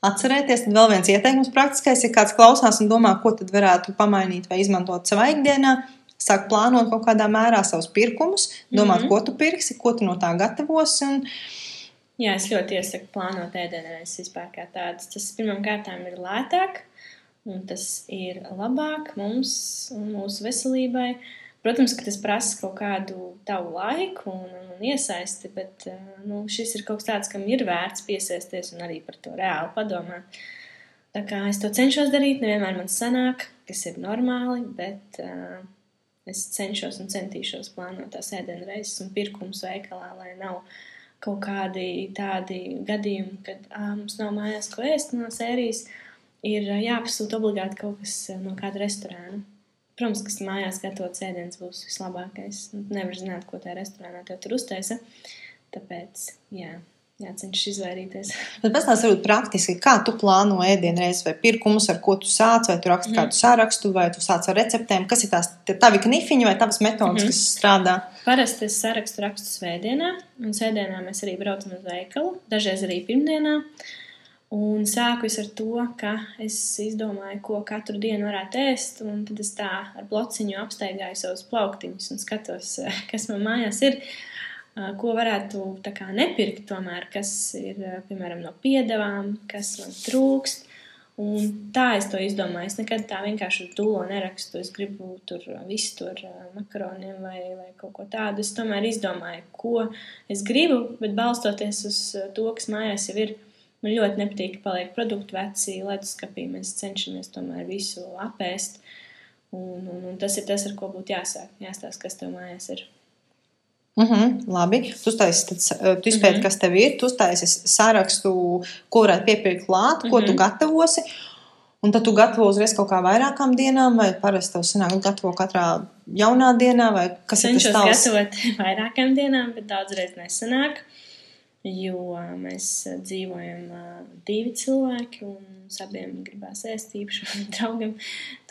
atcerēties, tad vēl viens ieteikums praktiskais, ja kāds klausās un domā, ko tad varētu pamainīt vai izmantot savā ikdienā. Sāk plānot kaut kādā mērā savus pirkumus, domāt, mm. -hmm. ko tu pirksi, ko tu no tā gatavosi. Un, Jā, es ļoti iesaku plānot ēdienreizes vispār kā tādas. Tas pirmkārt ir lētāk, un tas ir labāk mums un mūsu veselībai. Protams, ka tas prasa kaut kādu tavu laiku un, un iesaisti, bet eh, nu, šis ir kaut kas tāds, kam ir vērts piesaisties un arī par to reāli padomāt. Tā kā es to cenšos darīt, nevienmēr man sanāk, kas ir normāli, bet uh, es cenšos un centīšos plānot tās ēdienreizes un pirkums veikalā, lai nav kaut kādi tādi gadījumi, kad ā, mums nav mājās ko ēst no sērijas, ir ā, jāpasūta obligāti kaut kas no kāda restorāna. Protams, kas mājās gatavots ēdiens būs vislabākais. Nu, Nevar zināt, ko tajā restorānā tev tur uztaisa. Tāpēc, jā, jācenšas izvairīties. Bet pastāstiet, varbūt praktiski, kā tu plāno ēdienreizes vai pirkumus, ar ko tu sāc, vai tu raksti Mhm. kādu sārakstu, vai tu sāc ar receptēm. Kas ir tās tavi knifiņi vai tavas metodas, Mhm. kas strādā? Parasti es sarakstu rakstu svētdienā, un svētdienā mēs arī braucam uz veikalu, dažreiz arī pirmdienā. Un sāku es ar to, ka es izdomāju, ko katru dienu varētu ēst, un tad es tā ar blociņu apsteigāju savus plauktiņus un skatos, kas man mājās ir, ko varētu kā nepirkt tomēr, kas ir, piemēram, no piedevām, kas man trūkst. Un tā es to izdomāju. Es nekad tā vienkārši uz dūlo nerakstu. Es gribu tur visu tur makaroniem vai, vai kaut ko tādu. Es tomēr izdomāju, ko es gribu, bet balstoties uz to, kas mājās jau ir. Man ļoti nepatīk, ka paliek produkti veci, leduskapī. Mēs cenšamies tomēr visu apēst. Un, un, un tas ir tas, ar ko būtu jāsāk. Jāstāsta, kas tev mājās ir. Uh -huh, labi, tu uztaisīsi, tad, uh, tu izpēti, Mhm. kas tev ir, tu uztaisīsi sārakstu, ko varētu piepirkt klāt, ko tu Mhm. gatavosi. Un tad tu gatavo uzreiz kaut kā vairākām dienām, vai parasti tev sanāk, gatavo katrā jaunā dienā, vai kas ir tas Cenšos tavs? gatavot vairākām dienām, bet daudzreiz nesanāk. Jo mēs dzīvojam divi cilvēki, un mums abiem gribās ēst īpaši draugam.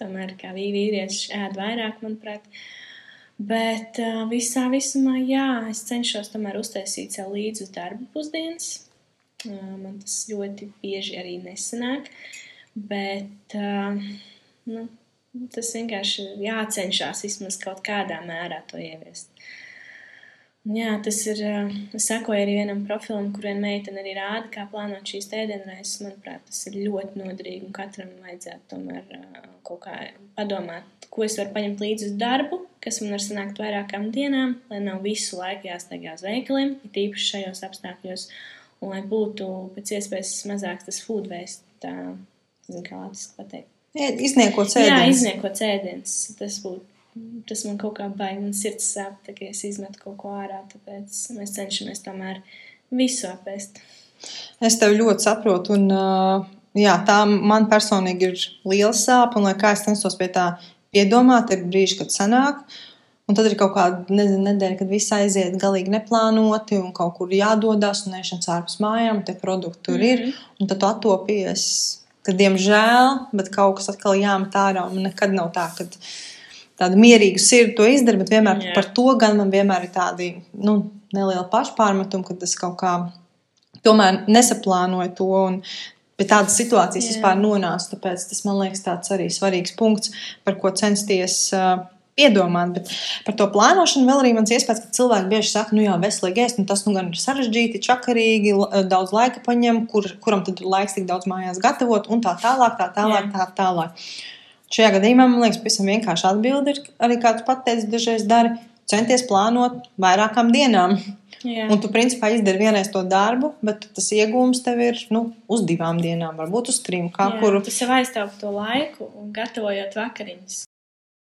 Tomēr kā vī- vīrieši ēd vairāk, manuprāt. Bet visā visumā, jā, es cenšos tomēr uztaisīt sev līdzi darba pusdienas. Man tas ļoti bieži arī nesanāk. Bet nu, tas vienkārši ir jācenšas vismaz kaut kādā mērā to ieviest. Jā, tas ir. Es sekoju arī vienam profilam, kur viena meitene arī rāda, kā plānot šīs ēdienreizes. Manuprāt, tas ir ļoti noderīgi. Un katram vajadzētu tomēr kaut kā padomāt, ko es varu paņemt līdzi uz darbu, kas man var sanākt vairākām dienām, lai nav visu laiku jāsteigā uz veikaliem, it īpaši šajos apstākļos, un lai būtu pēc iespējas mazāks tas food waste. Tā, zinu, kā latviešu pateikt. Izniekot Jā, sēdienus. izniekot ēdienas. Tas būtu. Tas man kaut kā baigi, man sirds sāp, tā kā es izmetu kaut ko ārā. Tāpēc mēs cenšamies tomēr visu apēst. Es tev ļoti saprotu, un uh, jā, tā man personīgi ir liela sāpe, un lai kā es censos pie tā piedomāt, ir brīži, kad sanāk. Un tad ir kaut kāda nezinu, nedēļa, kad viss aiziet galīgi neplānoti, un kaut kur jādodas, un ēšanas ārpus mājām, tie produkti tur ir. Mhm. Un tad tu attopies, ka, diemžēl, bet kaut kas atkal jāmet ārā, un nekad nav tā, ka tāda mierīga sirds to izdara, bet vienmēr Jā. par to gan man vienmēr ir tādi, nu, neliela pašpārmetuma, kad es kaut kā tomēr nesaplānoju to. Un, Pie tādas situācijas Jā. vispār nonāca. Tāpēc tas man liekas tāds arī svarīgs punkts, par ko censties uh, piedomāt. Bet par to plānošanu vēl arī mans iespējas, ka cilvēki bieži saka, nu jā, veselīgi ēst, un tas nu gan ir sarežģīti, čakarīgi, l- daudz laika paņem, kur, kuram tad laiks tik daudz mājās gatavot, un tā tālāk, tā tālāk, Jā. tā tālāk. Šajā gadījumā man liekas, pavisam vienkārši atbildi ir arī, kā tu pateici, dažreiz dari, centies plānot vairākām dienām. Jā, Un tu, principā, izdari vienreiz to darbu, bet tas iegūms tev ir nu, uz divām dienām, varbūt uz trim. Kā jā, kuru. tu sev aiztaupi to laiku un gatavojot vakariņas.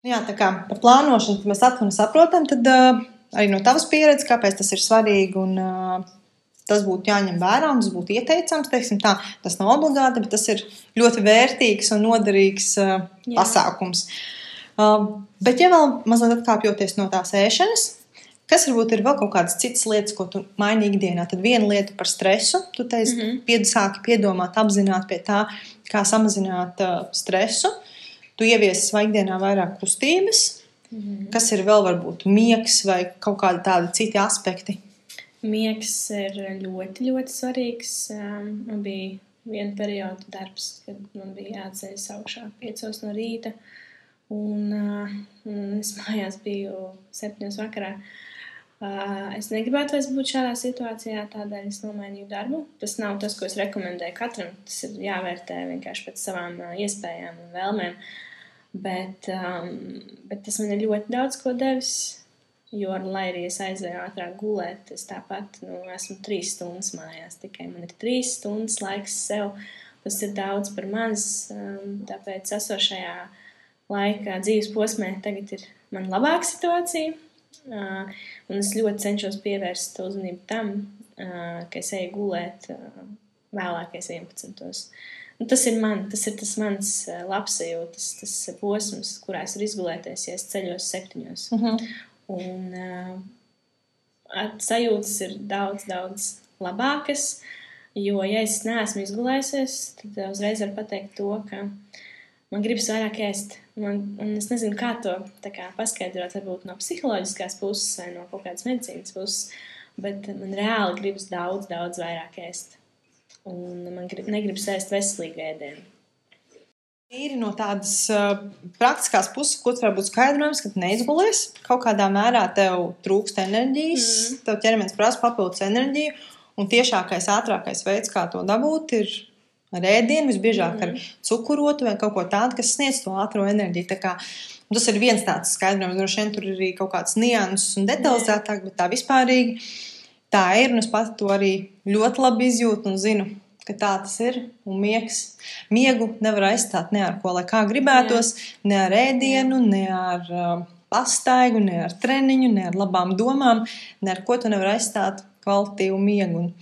Jā, tā kā par plānošanu mēs atkal saprotam, tad uh, arī no tavas pieredzes, kāpēc tas ir svarīgi. Un, uh, tas būtu jāņem vērā un tas būtu ieteicams. Tā, tas nav obligāti, bet tas ir ļoti vērtīgs un noderīgs uh, Jā. pasākums. Uh, bet, ja vēl mazliet atkāpjoties no tās ēšanas, Kas varbūt ir vēl kaut kādas citas lietas, ko tu maini ikdienā? Tad viena lieta par stresu. Tu teici, mm -hmm. pied, sāki piedomāt, apzināt pie tā, kā samazināt uh, stresu. Tu ieviesi savā ikdienā vairāk kustības. Mm -hmm. Kas ir vēl varbūt miegs vai kaut kādi tādi citi aspekti? Miegs ir ļoti, ļoti svarīgs. Um, man bija viena perioda darbs, kad man bija jāatceļas augšā piecos no rīta. Un, uh, un es mājās biju septiņos vakarā. Uh, es negribētu vairs būt šādā situācijā, tādēļ es nomainīju darbu. Tas nav tas, ko es rekomendēju katram. Tas ir jāvērtē vienkārši pēc savām uh, iespējām un vēlmēm. Bet, um, bet tas man ir ļoti daudz ko devis. Jo, lai arī es aizēju ātrāk gulēt, es tāpat nu, esmu trīs stundas mājās. Tikai man ir trīs stundas laiks sev. Tas ir daudz par maz. Um, tāpēc esošajā laikā, dzīves posmē, tagad ir man labāka situācija Uh, un es ļoti cenšos pievērst uzmanību tam, uh, ka es eju gulēt uh, vēlākais 11. Un tas ir man, tas ir tas mans labsajūtas, tas posms, kurā es varu izgulēties, ja es ceļos septiņos. Uh mhm. -huh. Un uh, sajūtas ir daudz, daudz labākas, jo, ja es neesmu izgulējusies, tad uzreiz varu pateikt to, ka man gribas vairāk ēst. Man, un es nezinu, kā to kā, paskaidrot, varbūt no psiholoģiskās puses vai no kaut kādas medicīnas puses, bet man reāli gribas daudz, daudz vairāk ēst. Un man grib, negribas ēst veselīgu ēdienu. Tīri no tādas uh, praktiskās puses, ko var būt skaidrojums, ka neizgulies. Kaut kādā mērā tev trūkst enerģijas, mm. tev ķermenis prasa papildus enerģiju, un tiešākais, ātrākais veids, kā to dabūt, ir ar ēdienu, visbiežāk ar mhm. cukurotu vai kaut ko tādu, kas sniedz to ātrā enerģiju. Kā, tas ir viens tāds skaidrojums, droši vien tur ir arī kaut kāds nianses un detalizētāk, bet tā vispārīgi tā ir. Un es pati to arī ļoti labi izjūtu un zinu. Tā tas ir. Un miegs, miegu nevar aizstāt ne ar ko, lai kā gribētos, Jā. ne ar ēdienu, ne ar uh, pastaigu, ne ar treniņu, ne ar labām domām, ne ar ko tu nevari aizstāt kvalitīvu miegu. Un,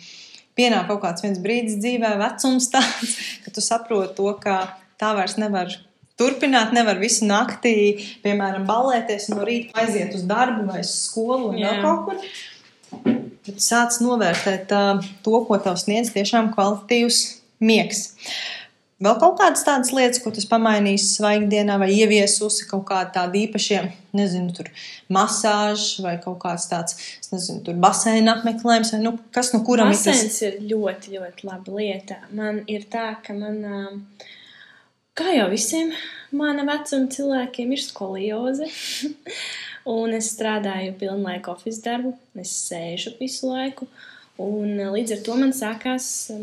pienāk kaut kāds viens brīdis dzīvē, vecums tāds, ka tu saproti to, ka tā vairs nevar turpināt, nevar visu naktī, piemēram, balēties no rīta aiziet uz darbu vai uz skolu vai vēl kaut kur. Tad sāc novērtēt to, ko tev sniedz tiešām kvalitīvs miegs. Vēl kaut kādas tādas lietas, ko tas pamainīs svaigdienā, vai ieviesusi kaut kādu tādu īpašu, nezinu, tur masāžu vai kaut kāds tāds, nezinu, tur baseina apmeklējums, vai nu, kas no kuram ir. Baseins ir ļoti, ļoti laba lieta. Man ir tā, ka man, kā jau visiem mana vecuma cilvēkiem, ir skolioze. un es strādāju pilnlaika oficiālu darbu, es sēžu visu laiku. Un eh, līdz ar to man sākās eh,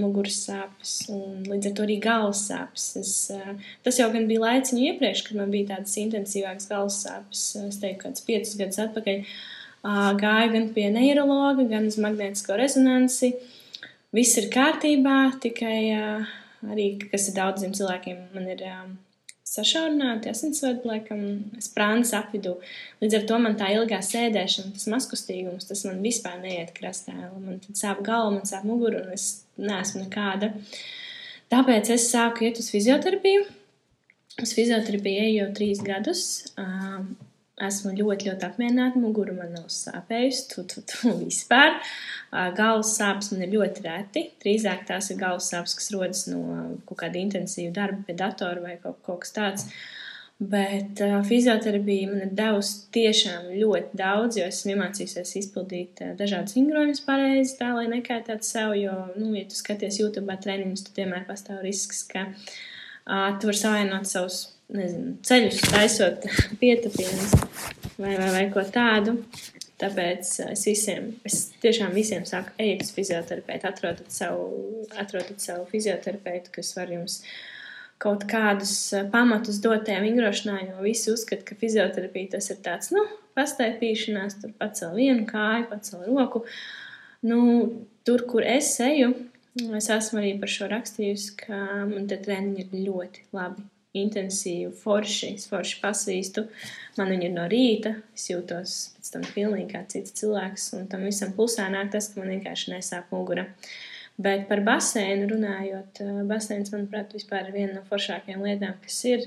muguras sāpes, un līdz ar to arī galvas sāpes. Es, eh, tas jau bija laiciņu iepriekš, kad man bija tādas intensīvākas galvas sāpes. Es teiktu, kāds piecus gadus atpakaļ gāju gan pie neiroloģa, gan uz magnētisko rezonanci. Viss ir kārtībā, tikai arī, kas ir daudziem cilvēkiem, man ir sašaurināti asinsvadi, laikam, sprānas apvidū. Līdz ar to man tā ilgā sēdēšana, tas mazkustīgums, tas man vispār neiet krastā. Man sāp galva, man sāp mugura, un es neesmu nekāda. Tāpēc es sāku iet uz fizioterapiju. Uz fizioterapiju eju jau trīs gadus. Esmu ļoti, ļoti apmierināta. Mugura man nav sāpējusi, tu, tu, tu vispār. Galvas sāpes man ir ļoti reti. Drīzāk tās ir galvas sāpes, kas rodas no kaut kāda intensīva darba pie datora vai kaut, kaut kas tāds. Bet uh, fizioterapija man ir devusi tiešām ļoti daudz, jo esmu iemācījusies izpildīt uh, dažādas vingrojumus pareizi, tā lai nekaitētu sev. Jo, nu, ja tu skaties YouTube treniņus, tad vienmēr pastāv risks, ka uh, tu vari savainot savus nezinu, ceļus, taisot pietapienus vai, vai, vai ko tādu. Tāpēc es visiem, es tiešām visiem saku, ejiet uz fizioterapeitu, atrodat savu, atrodat savu fizioterapeitu, kas var jums kaut kādus pamatus dot tajā vingrošanā, jo visi uzskata, ka fizioterapija tas ir tāds, nu, pastaipīšanās, tur pacel vienu kāju, pacel roku. Nu, tur, kur es eju, es esmu arī par šo rakstījusi, ka man te treniņi ir ļoti labi intensīvi, forši, es forši pasvīstu. Man viņa ir no rīta, es jūtos pēc tam pilnīgi kā cits cilvēks, un tam visam plusā nāk tas, ka man vienkārši nesāp mugura. Bet par baseinu runājot, baseins, manuprāt, vispār ir viena no foršākajām lietām, kas ir.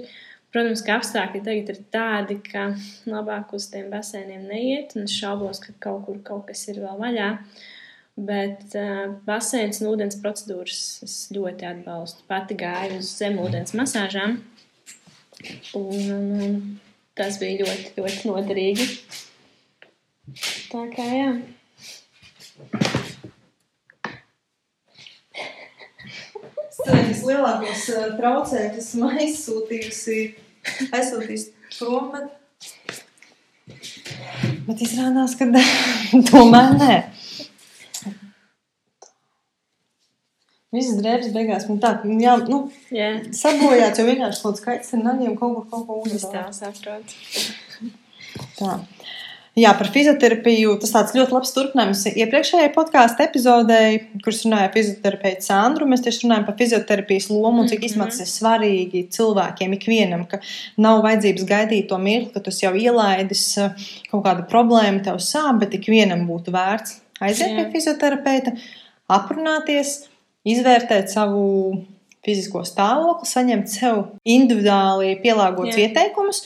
Protams, ka apstākļi tagad ir tādi, ka labāk uz tiem baseiniem neiet, un es šaubos, ka kaut kur kaut kas ir vēl vaļā. Bet uh, baseins un ūdens procedūras es ļoti atbalstu. Pati gāju uz zemūdens masāžām, un, un, un tas bija ļoti, ļoti noderīgi. Tā kā jā. Strādājis lielākos uh, traucēkļus, esmu aizsūtījusi, aizsūtījusi prom, bet, bet izrādās, ka tomēr nē. Visas drēbes beigās man tā, ka jā, nu, Yeah. sabojāts, jo vienkārši kaut skaits ar naļiem kaut kur, kaut ko Es uzstāv. tā. Jā, par fizioterapiju. Tas tāds ļoti labs turpinājums iepriekšējai podkāstu epizodei, kuras runāja fizioterapeitu Sandru. Mēs tieši runājam par fizioterapijas lomu un cik īstenībā tas ir svarīgi cilvēkiem, ikvienam, ka nav vajadzības gaidīt to mirkli, ka tu jau ielaidis eh, kaut kādu problēmu, tev sāp, bet ikvienam būtu vērts aiziet pie Jā. fizioterapeita, aprunāties, izvērtēt savu fizisko stāvokli, saņemt sev individuāli pielāgotus ieteikumus.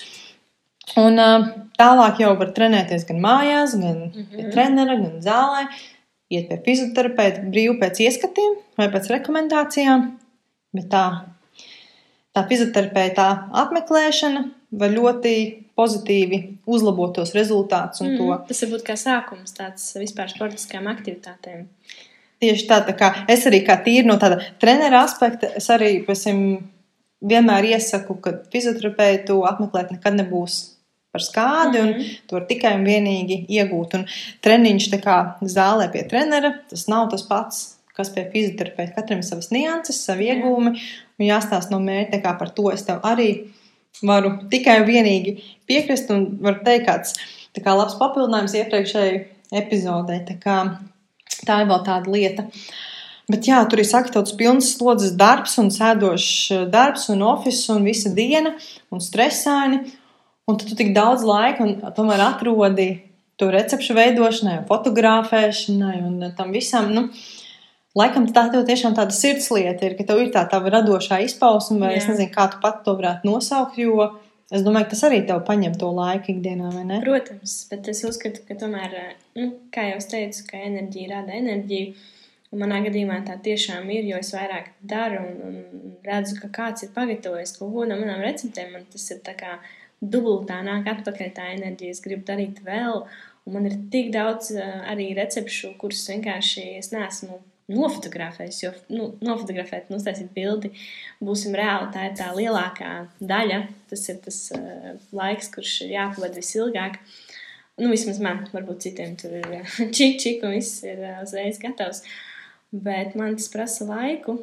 Un tālāk jau var trenēties gan mājās, gan mm -hmm. pie trenera, gan zālē. Iet pie fizioterapeita brīvi pēc ieskatiem vai pēc rekomendācijām. Bet tā, tā fizioterapeita apmeklēšana var ļoti pozitīvi uzlabot tos rezultātus mm. to Mm, tas var būt kā sākums tāds vispār sportiskām aktivitātēm. Tieši tā, tā kā es arī kā tīri no tāda trenera aspekta, es arī pasim, vienmēr iesaku, ka fizioterapeitu apmeklēt nekad nebūs par skādi, mm -hmm. un to var tikai un vienīgi iegūt. Un treniņš tā kā zālē pie trenera, tas nav tas pats, kas pie fizioterapeita. Katram ir savas nianses, savi iegūmi, un jāstāsta no mērķa, kā par to es tev arī varu tikai un vienīgi piekrist, un varu teikt, kāds tā kā labs papildinājums iepriekšējai epizodei. Tā kā Tā ir vēl tāda lieta. Bet jā, tur ir sagatavots pilns slodzes darbs, un sēdošs darbs, un oficiāls, un visa diena, un stresaini. Un tad tu tik daudz laika, un tomēr atrodi to recepšu veidošanai, fotografēšanai, un tam visam. Nu, Laikam tā tev tiešām tāda sirdslieta ir, ka tev ir tā tā radošā izpausme, vai jā. es nezinu, kā tu pat to varētu nosaukt, jo es domāju, ka tas arī tev paņem to laiku ikdienā, vai ne? Protams, bet es uzskatu, ka tomēr, nu, kā jau es teicu, ka enerģija rada enerģiju. Un manā gadījumā tā tiešām ir, jo es vairāk daru un, un redzu, ka kāds ir pagatavojis kaut ko no manām receptēm. Man tas ir tā kā dubultā nāk atpakaļ tā enerģija. Es gribu darīt vēl, un man ir tik daudz uh, arī recepšu, kuras vienkārši es neesmu nofotografējis, jo nu, nofotografēt, un uztaisīt bildi, būsim reāli. Tā ir tā lielākā daļa. Tas ir tas uh, laiks, kurš ir jāpavada visilgāk. Nu, vismaz man, varbūt citiem tur ir uh, čik, čik, un viss ir uh, uzreiz gatavs. Bet man tas prasa laiku.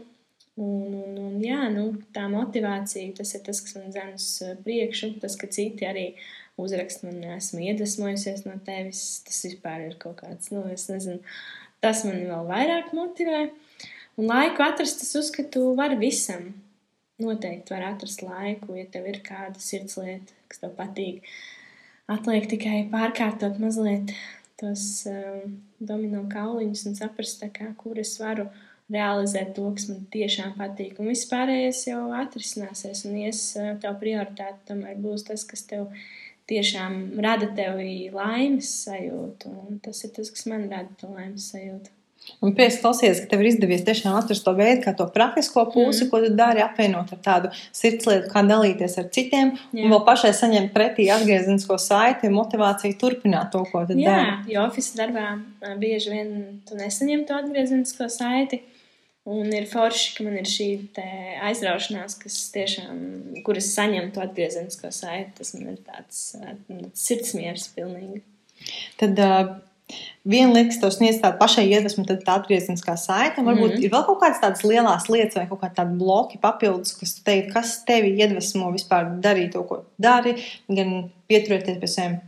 Un, un, un jā, nu, tā motivācija, tas ir tas, kas man dzēn uz uh, priekšu. Tas, ka citi arī uzrakst man, esmu iedvesmojusies no tevis, tas vispār ir kaut kāds, nu, es nezinu, tas man vēl vairāk motivē. Un laiku atrast, es uzskatu, var visam. Noteikti var atrast laiku, ja tev ir kāda sirdslieta, kas tev patīk. Atliek tikai pārkārtot mazliet tos um, domino kauliņus un saprast, kā, kur es varu realizēt to, kas man tiešām patīk. Un viss pārējais jau atrisināsies, un ies uh, tev prioritāte tomēr būs tas, kas tev tiešām rada tevi laimes sajūtu. Un tas ir tas, kas man rada to laimes sajūtu. Un prieks klausies, ka tev ir izdevies tiešām atrast to veidu, kā to praktisko pusi, mm. ko tu dari, apvienot ar tādu sirdslietu, kā dalīties ar citiem, Jā. Jā. un vēl pašai saņemt pretī atgriezenisko saiti, motivāciju turpināt to, ko tu Jā, dari. jo oficiālā darbā bieži vien tu nesaņem to atgriezenisko saiti. Un ir forši, ka man ir šī te aizraušanās, kas tiešām, kuras saņem to atgriezenisko saiti. Tas man ir tāds ā, sirdsmieris pilnīgi. Tad uh, viena lieta, kas tev sniedz tādu pašai iedvesmu, tad tā atgriezeniskā saite. Un Varbūt mm. -hmm. ir vēl kaut kādas tādas lielas lietas vai kaut kādi tādi bloki papildus, kas, teikt, kas tevi iedvesmo vispār darīt to, ko dari, gan pieturēties pie saviem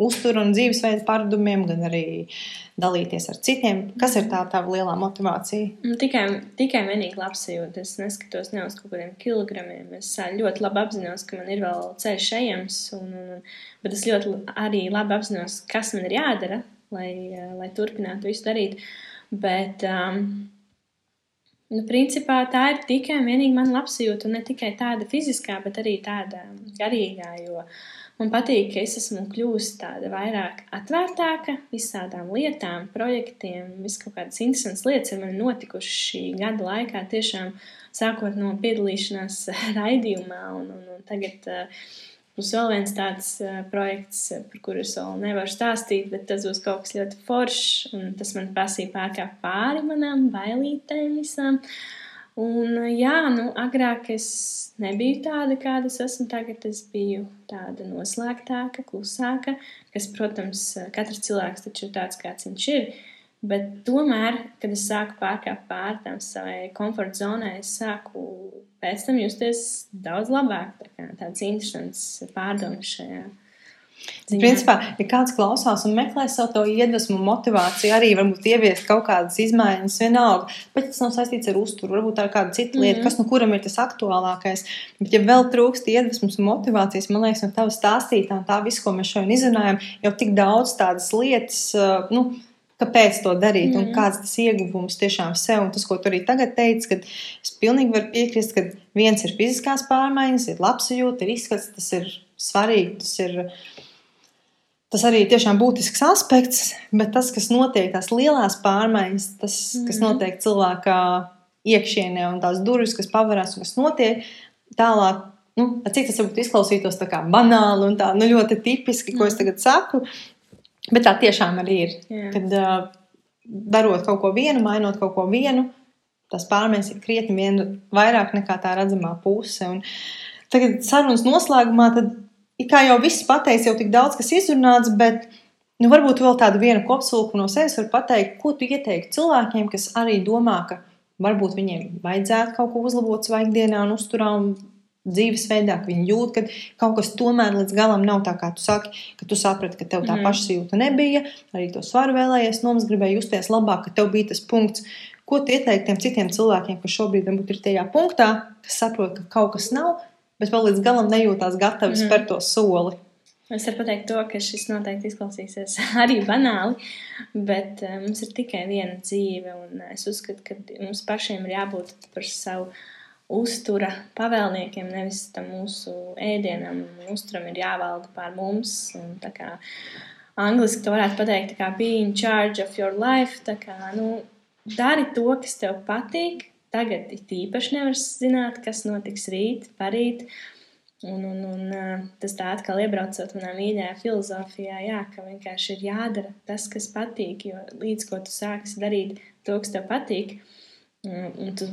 uzturu un dzīvesveidu paradumiem, gan arī dalīties ar citiem. Kas ir tā tā lielā motivācija? Nu, tikai, tikai vienīgi labsajūta. Es neskatos ne uz kaut kādiem kilogramiem. Es ļoti labi apzinos, ka man ir vēl ceļš ejams, un, un, bet es ļoti arī labi apzinos, kas man ir jādara, lai, lai turpinātu visu darīt. Bet, um, Nu, principā tā ir tikai un vienīgi mana labsajūta, un ne tikai tāda fiziskā, bet arī tāda garīgā. Jo man patīk, ka es esmu kļuvusi tāda vairāk atvērtāka visādām lietām, projektiem, vis kaut kādas interesantas lietas ir man notikušas šī gada laikā. Tiešām sākot no piedalīšanās raidījumā, un, un, un tagad uh, Būs vēl viens tāds uh, projekts, par kuru es vēl nevaru stāstīt, bet tas būs kaut kas ļoti foršs. Tas man prasīja pārkāpt pāri manām bailītēm visām. Un, jā, nu, agrāk es nebiju tāda, kāda es esmu tagad. Es biju tāda noslēgtāka, klusāka, kas, protams, katrs cilvēks taču ir tāds, kāds viņš ir. Bet tomēr, kad es sāku pārkāpt pāri tam savai komforta zonai, es sāku pēc tam justies daudz labāk. Tā kā, tāds interesants pārdoms šajā. Ziņā. Principā, ja kāds klausās un meklē savu to iedvesmu, motivāciju, arī varbūt ieviest kaut kādas izmaiņas, vienalga, bet tas nav saistīts ar uzturu, varbūt ar kādu citu lietu, mm -hmm. kas nu kuram ir tas aktuālākais. Bet, ja vēl trūkst iedvesmas un motivācijas, man liekas, no tavas stāstītā un tā visu, ko mēs šodien izrunājam, jau tik daudz tādas lietas, nu, kāpēc to darīt mm. un kāds tas ieguvums tiešām sev. Un tas, ko tu arī tagad teici, kad es pilnīgi varu piekrist, ka viens ir fiziskās pārmaiņas, ir labsajūta, ir izskats, tas ir svarīgi, tas ir. Tas arī tiešām būtisks aspekts, bet tas, kas notiek, tās lielās pārmaiņas, tas, mm. kas mhm. notiek cilvēkā iekšienē un tās durvis, kas pavarās un kas notiek tālāk, nu, cik tas varbūt izklausītos tā kā banāli un tā nu, ļoti tipiski, ko es mhm. tagad saku, Bet tā tiešām arī ir. Jā. Kad uh, darot kaut ko vienu, mainot kaut ko vienu, tas pārmaiņas ir krietni vien vairāk nekā tā redzamā puse. Un tagad sarunas noslēgumā, tad kā jau viss pateicis, jau tik daudz kas izrunāts, bet nu, varbūt vēl tādu vienu kopsulku no sevis var pateikt, ko tu ieteiktu cilvēkiem, kas arī domā, ka varbūt viņiem vajadzētu kaut ko uzlabot savā ikdienā un uzturā un dzīvesveidā, ka viņi jūt, ka kaut kas tomēr līdz galam nav tā, kā tu saki, ka tu saprati, ka tev tā mm. pašsajūta nebija, arī to svaru vēlējies nomas, gribēji justies labāk, ka tev bija tas punkts. Ko tu ieteiktu tiem citiem cilvēkiem, kas šobrīd varbūt ir tajā punktā, kas saprot, ka kaut kas nav, bet vēl līdz galam nejūtās gatavi mm. spērt to soli? Es varu pateikt to, ka šis noteikti izklausīsies arī banāli, bet uh, mums ir tikai viena dzīve, un es uzskatu, ka mums pašiem ir jābūt par savu uztura pavēlniekiem, nevis tam mūsu ēdienam. Uzturam ir jāvalda pār mums. Un, kā, angliski to varētu pateikt, kā be in charge of your life. Tā kā, nu, dari to, kas tev patīk. Tagad īpaši nevar zināt, kas notiks rīt, parīt. Un, un, un tas tā atkal iebraucot manā mīļajā filozofijā, jā, ka vienkārši ir jādara tas, kas patīk, jo līdz ko tu sāksi darīt to, kas tev patīk, un tu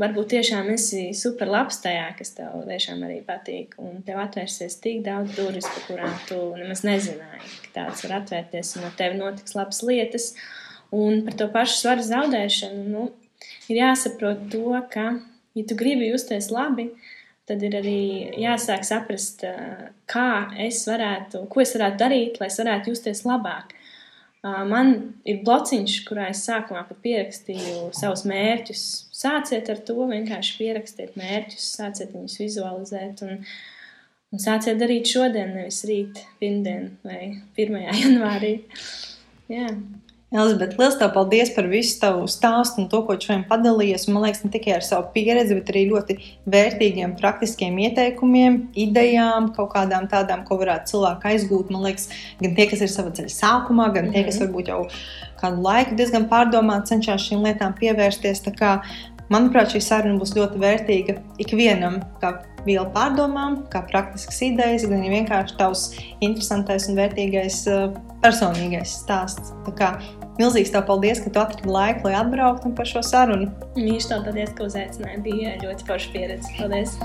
varbūt tiešām esi super labs tajā, kas tev tiešām arī patīk. Un tev atvērsies tik daudz durvis, par kurām tu nemaz nezināji, ka tāds var atvērties, un no tev notiks labas lietas. Un par to pašu svaru zaudēšanu nu, ir jāsaprot to, ka, ja tu gribi justies labi, tad ir arī jāsāk saprast, kā es varētu, ko es varētu darīt, lai es varētu justies labāk. Man ir blociņš, kurā es sākumā pat pierakstīju savus mērķus. Sāciet ar to, vienkārši pierakstiet mērķus, sāciet viņus vizualizēt un, un sāciet darīt šodien, nevis rīt, pirmdien vai 1. janvārī. Jā. Elizabete, liels tev paldies par visu tavu stāstu un to, ko šodien padalījies. Man liekas, ne tikai ar savu pieredzi, bet arī ļoti vērtīgiem, praktiskiem ieteikumiem, idejām, kaut kādām tādām, ko varētu cilvēki aizgūt. Man liekas, gan tie, kas ir savā ceļa sākumā, gan tie, kas mhm. varbūt jau kādu laiku diezgan pārdomāti cenšas šīm lietām pievērsties. Kā, manuprāt, šī saruna būs ļoti vērtīga ikvienam, kā viela pārdomām, kā praktiskas idejas, gan arī vienkārši tavs interesantais un vērtīgais uh, personīgais stāsts. Tā kā Milzīgs tev paldies, ka tu atradi laiku, lai atbrauktu par šo sarunu. Mīļš, tev paldies, ka uzaicināji. Bija ļoti forša pieredze. Paldies!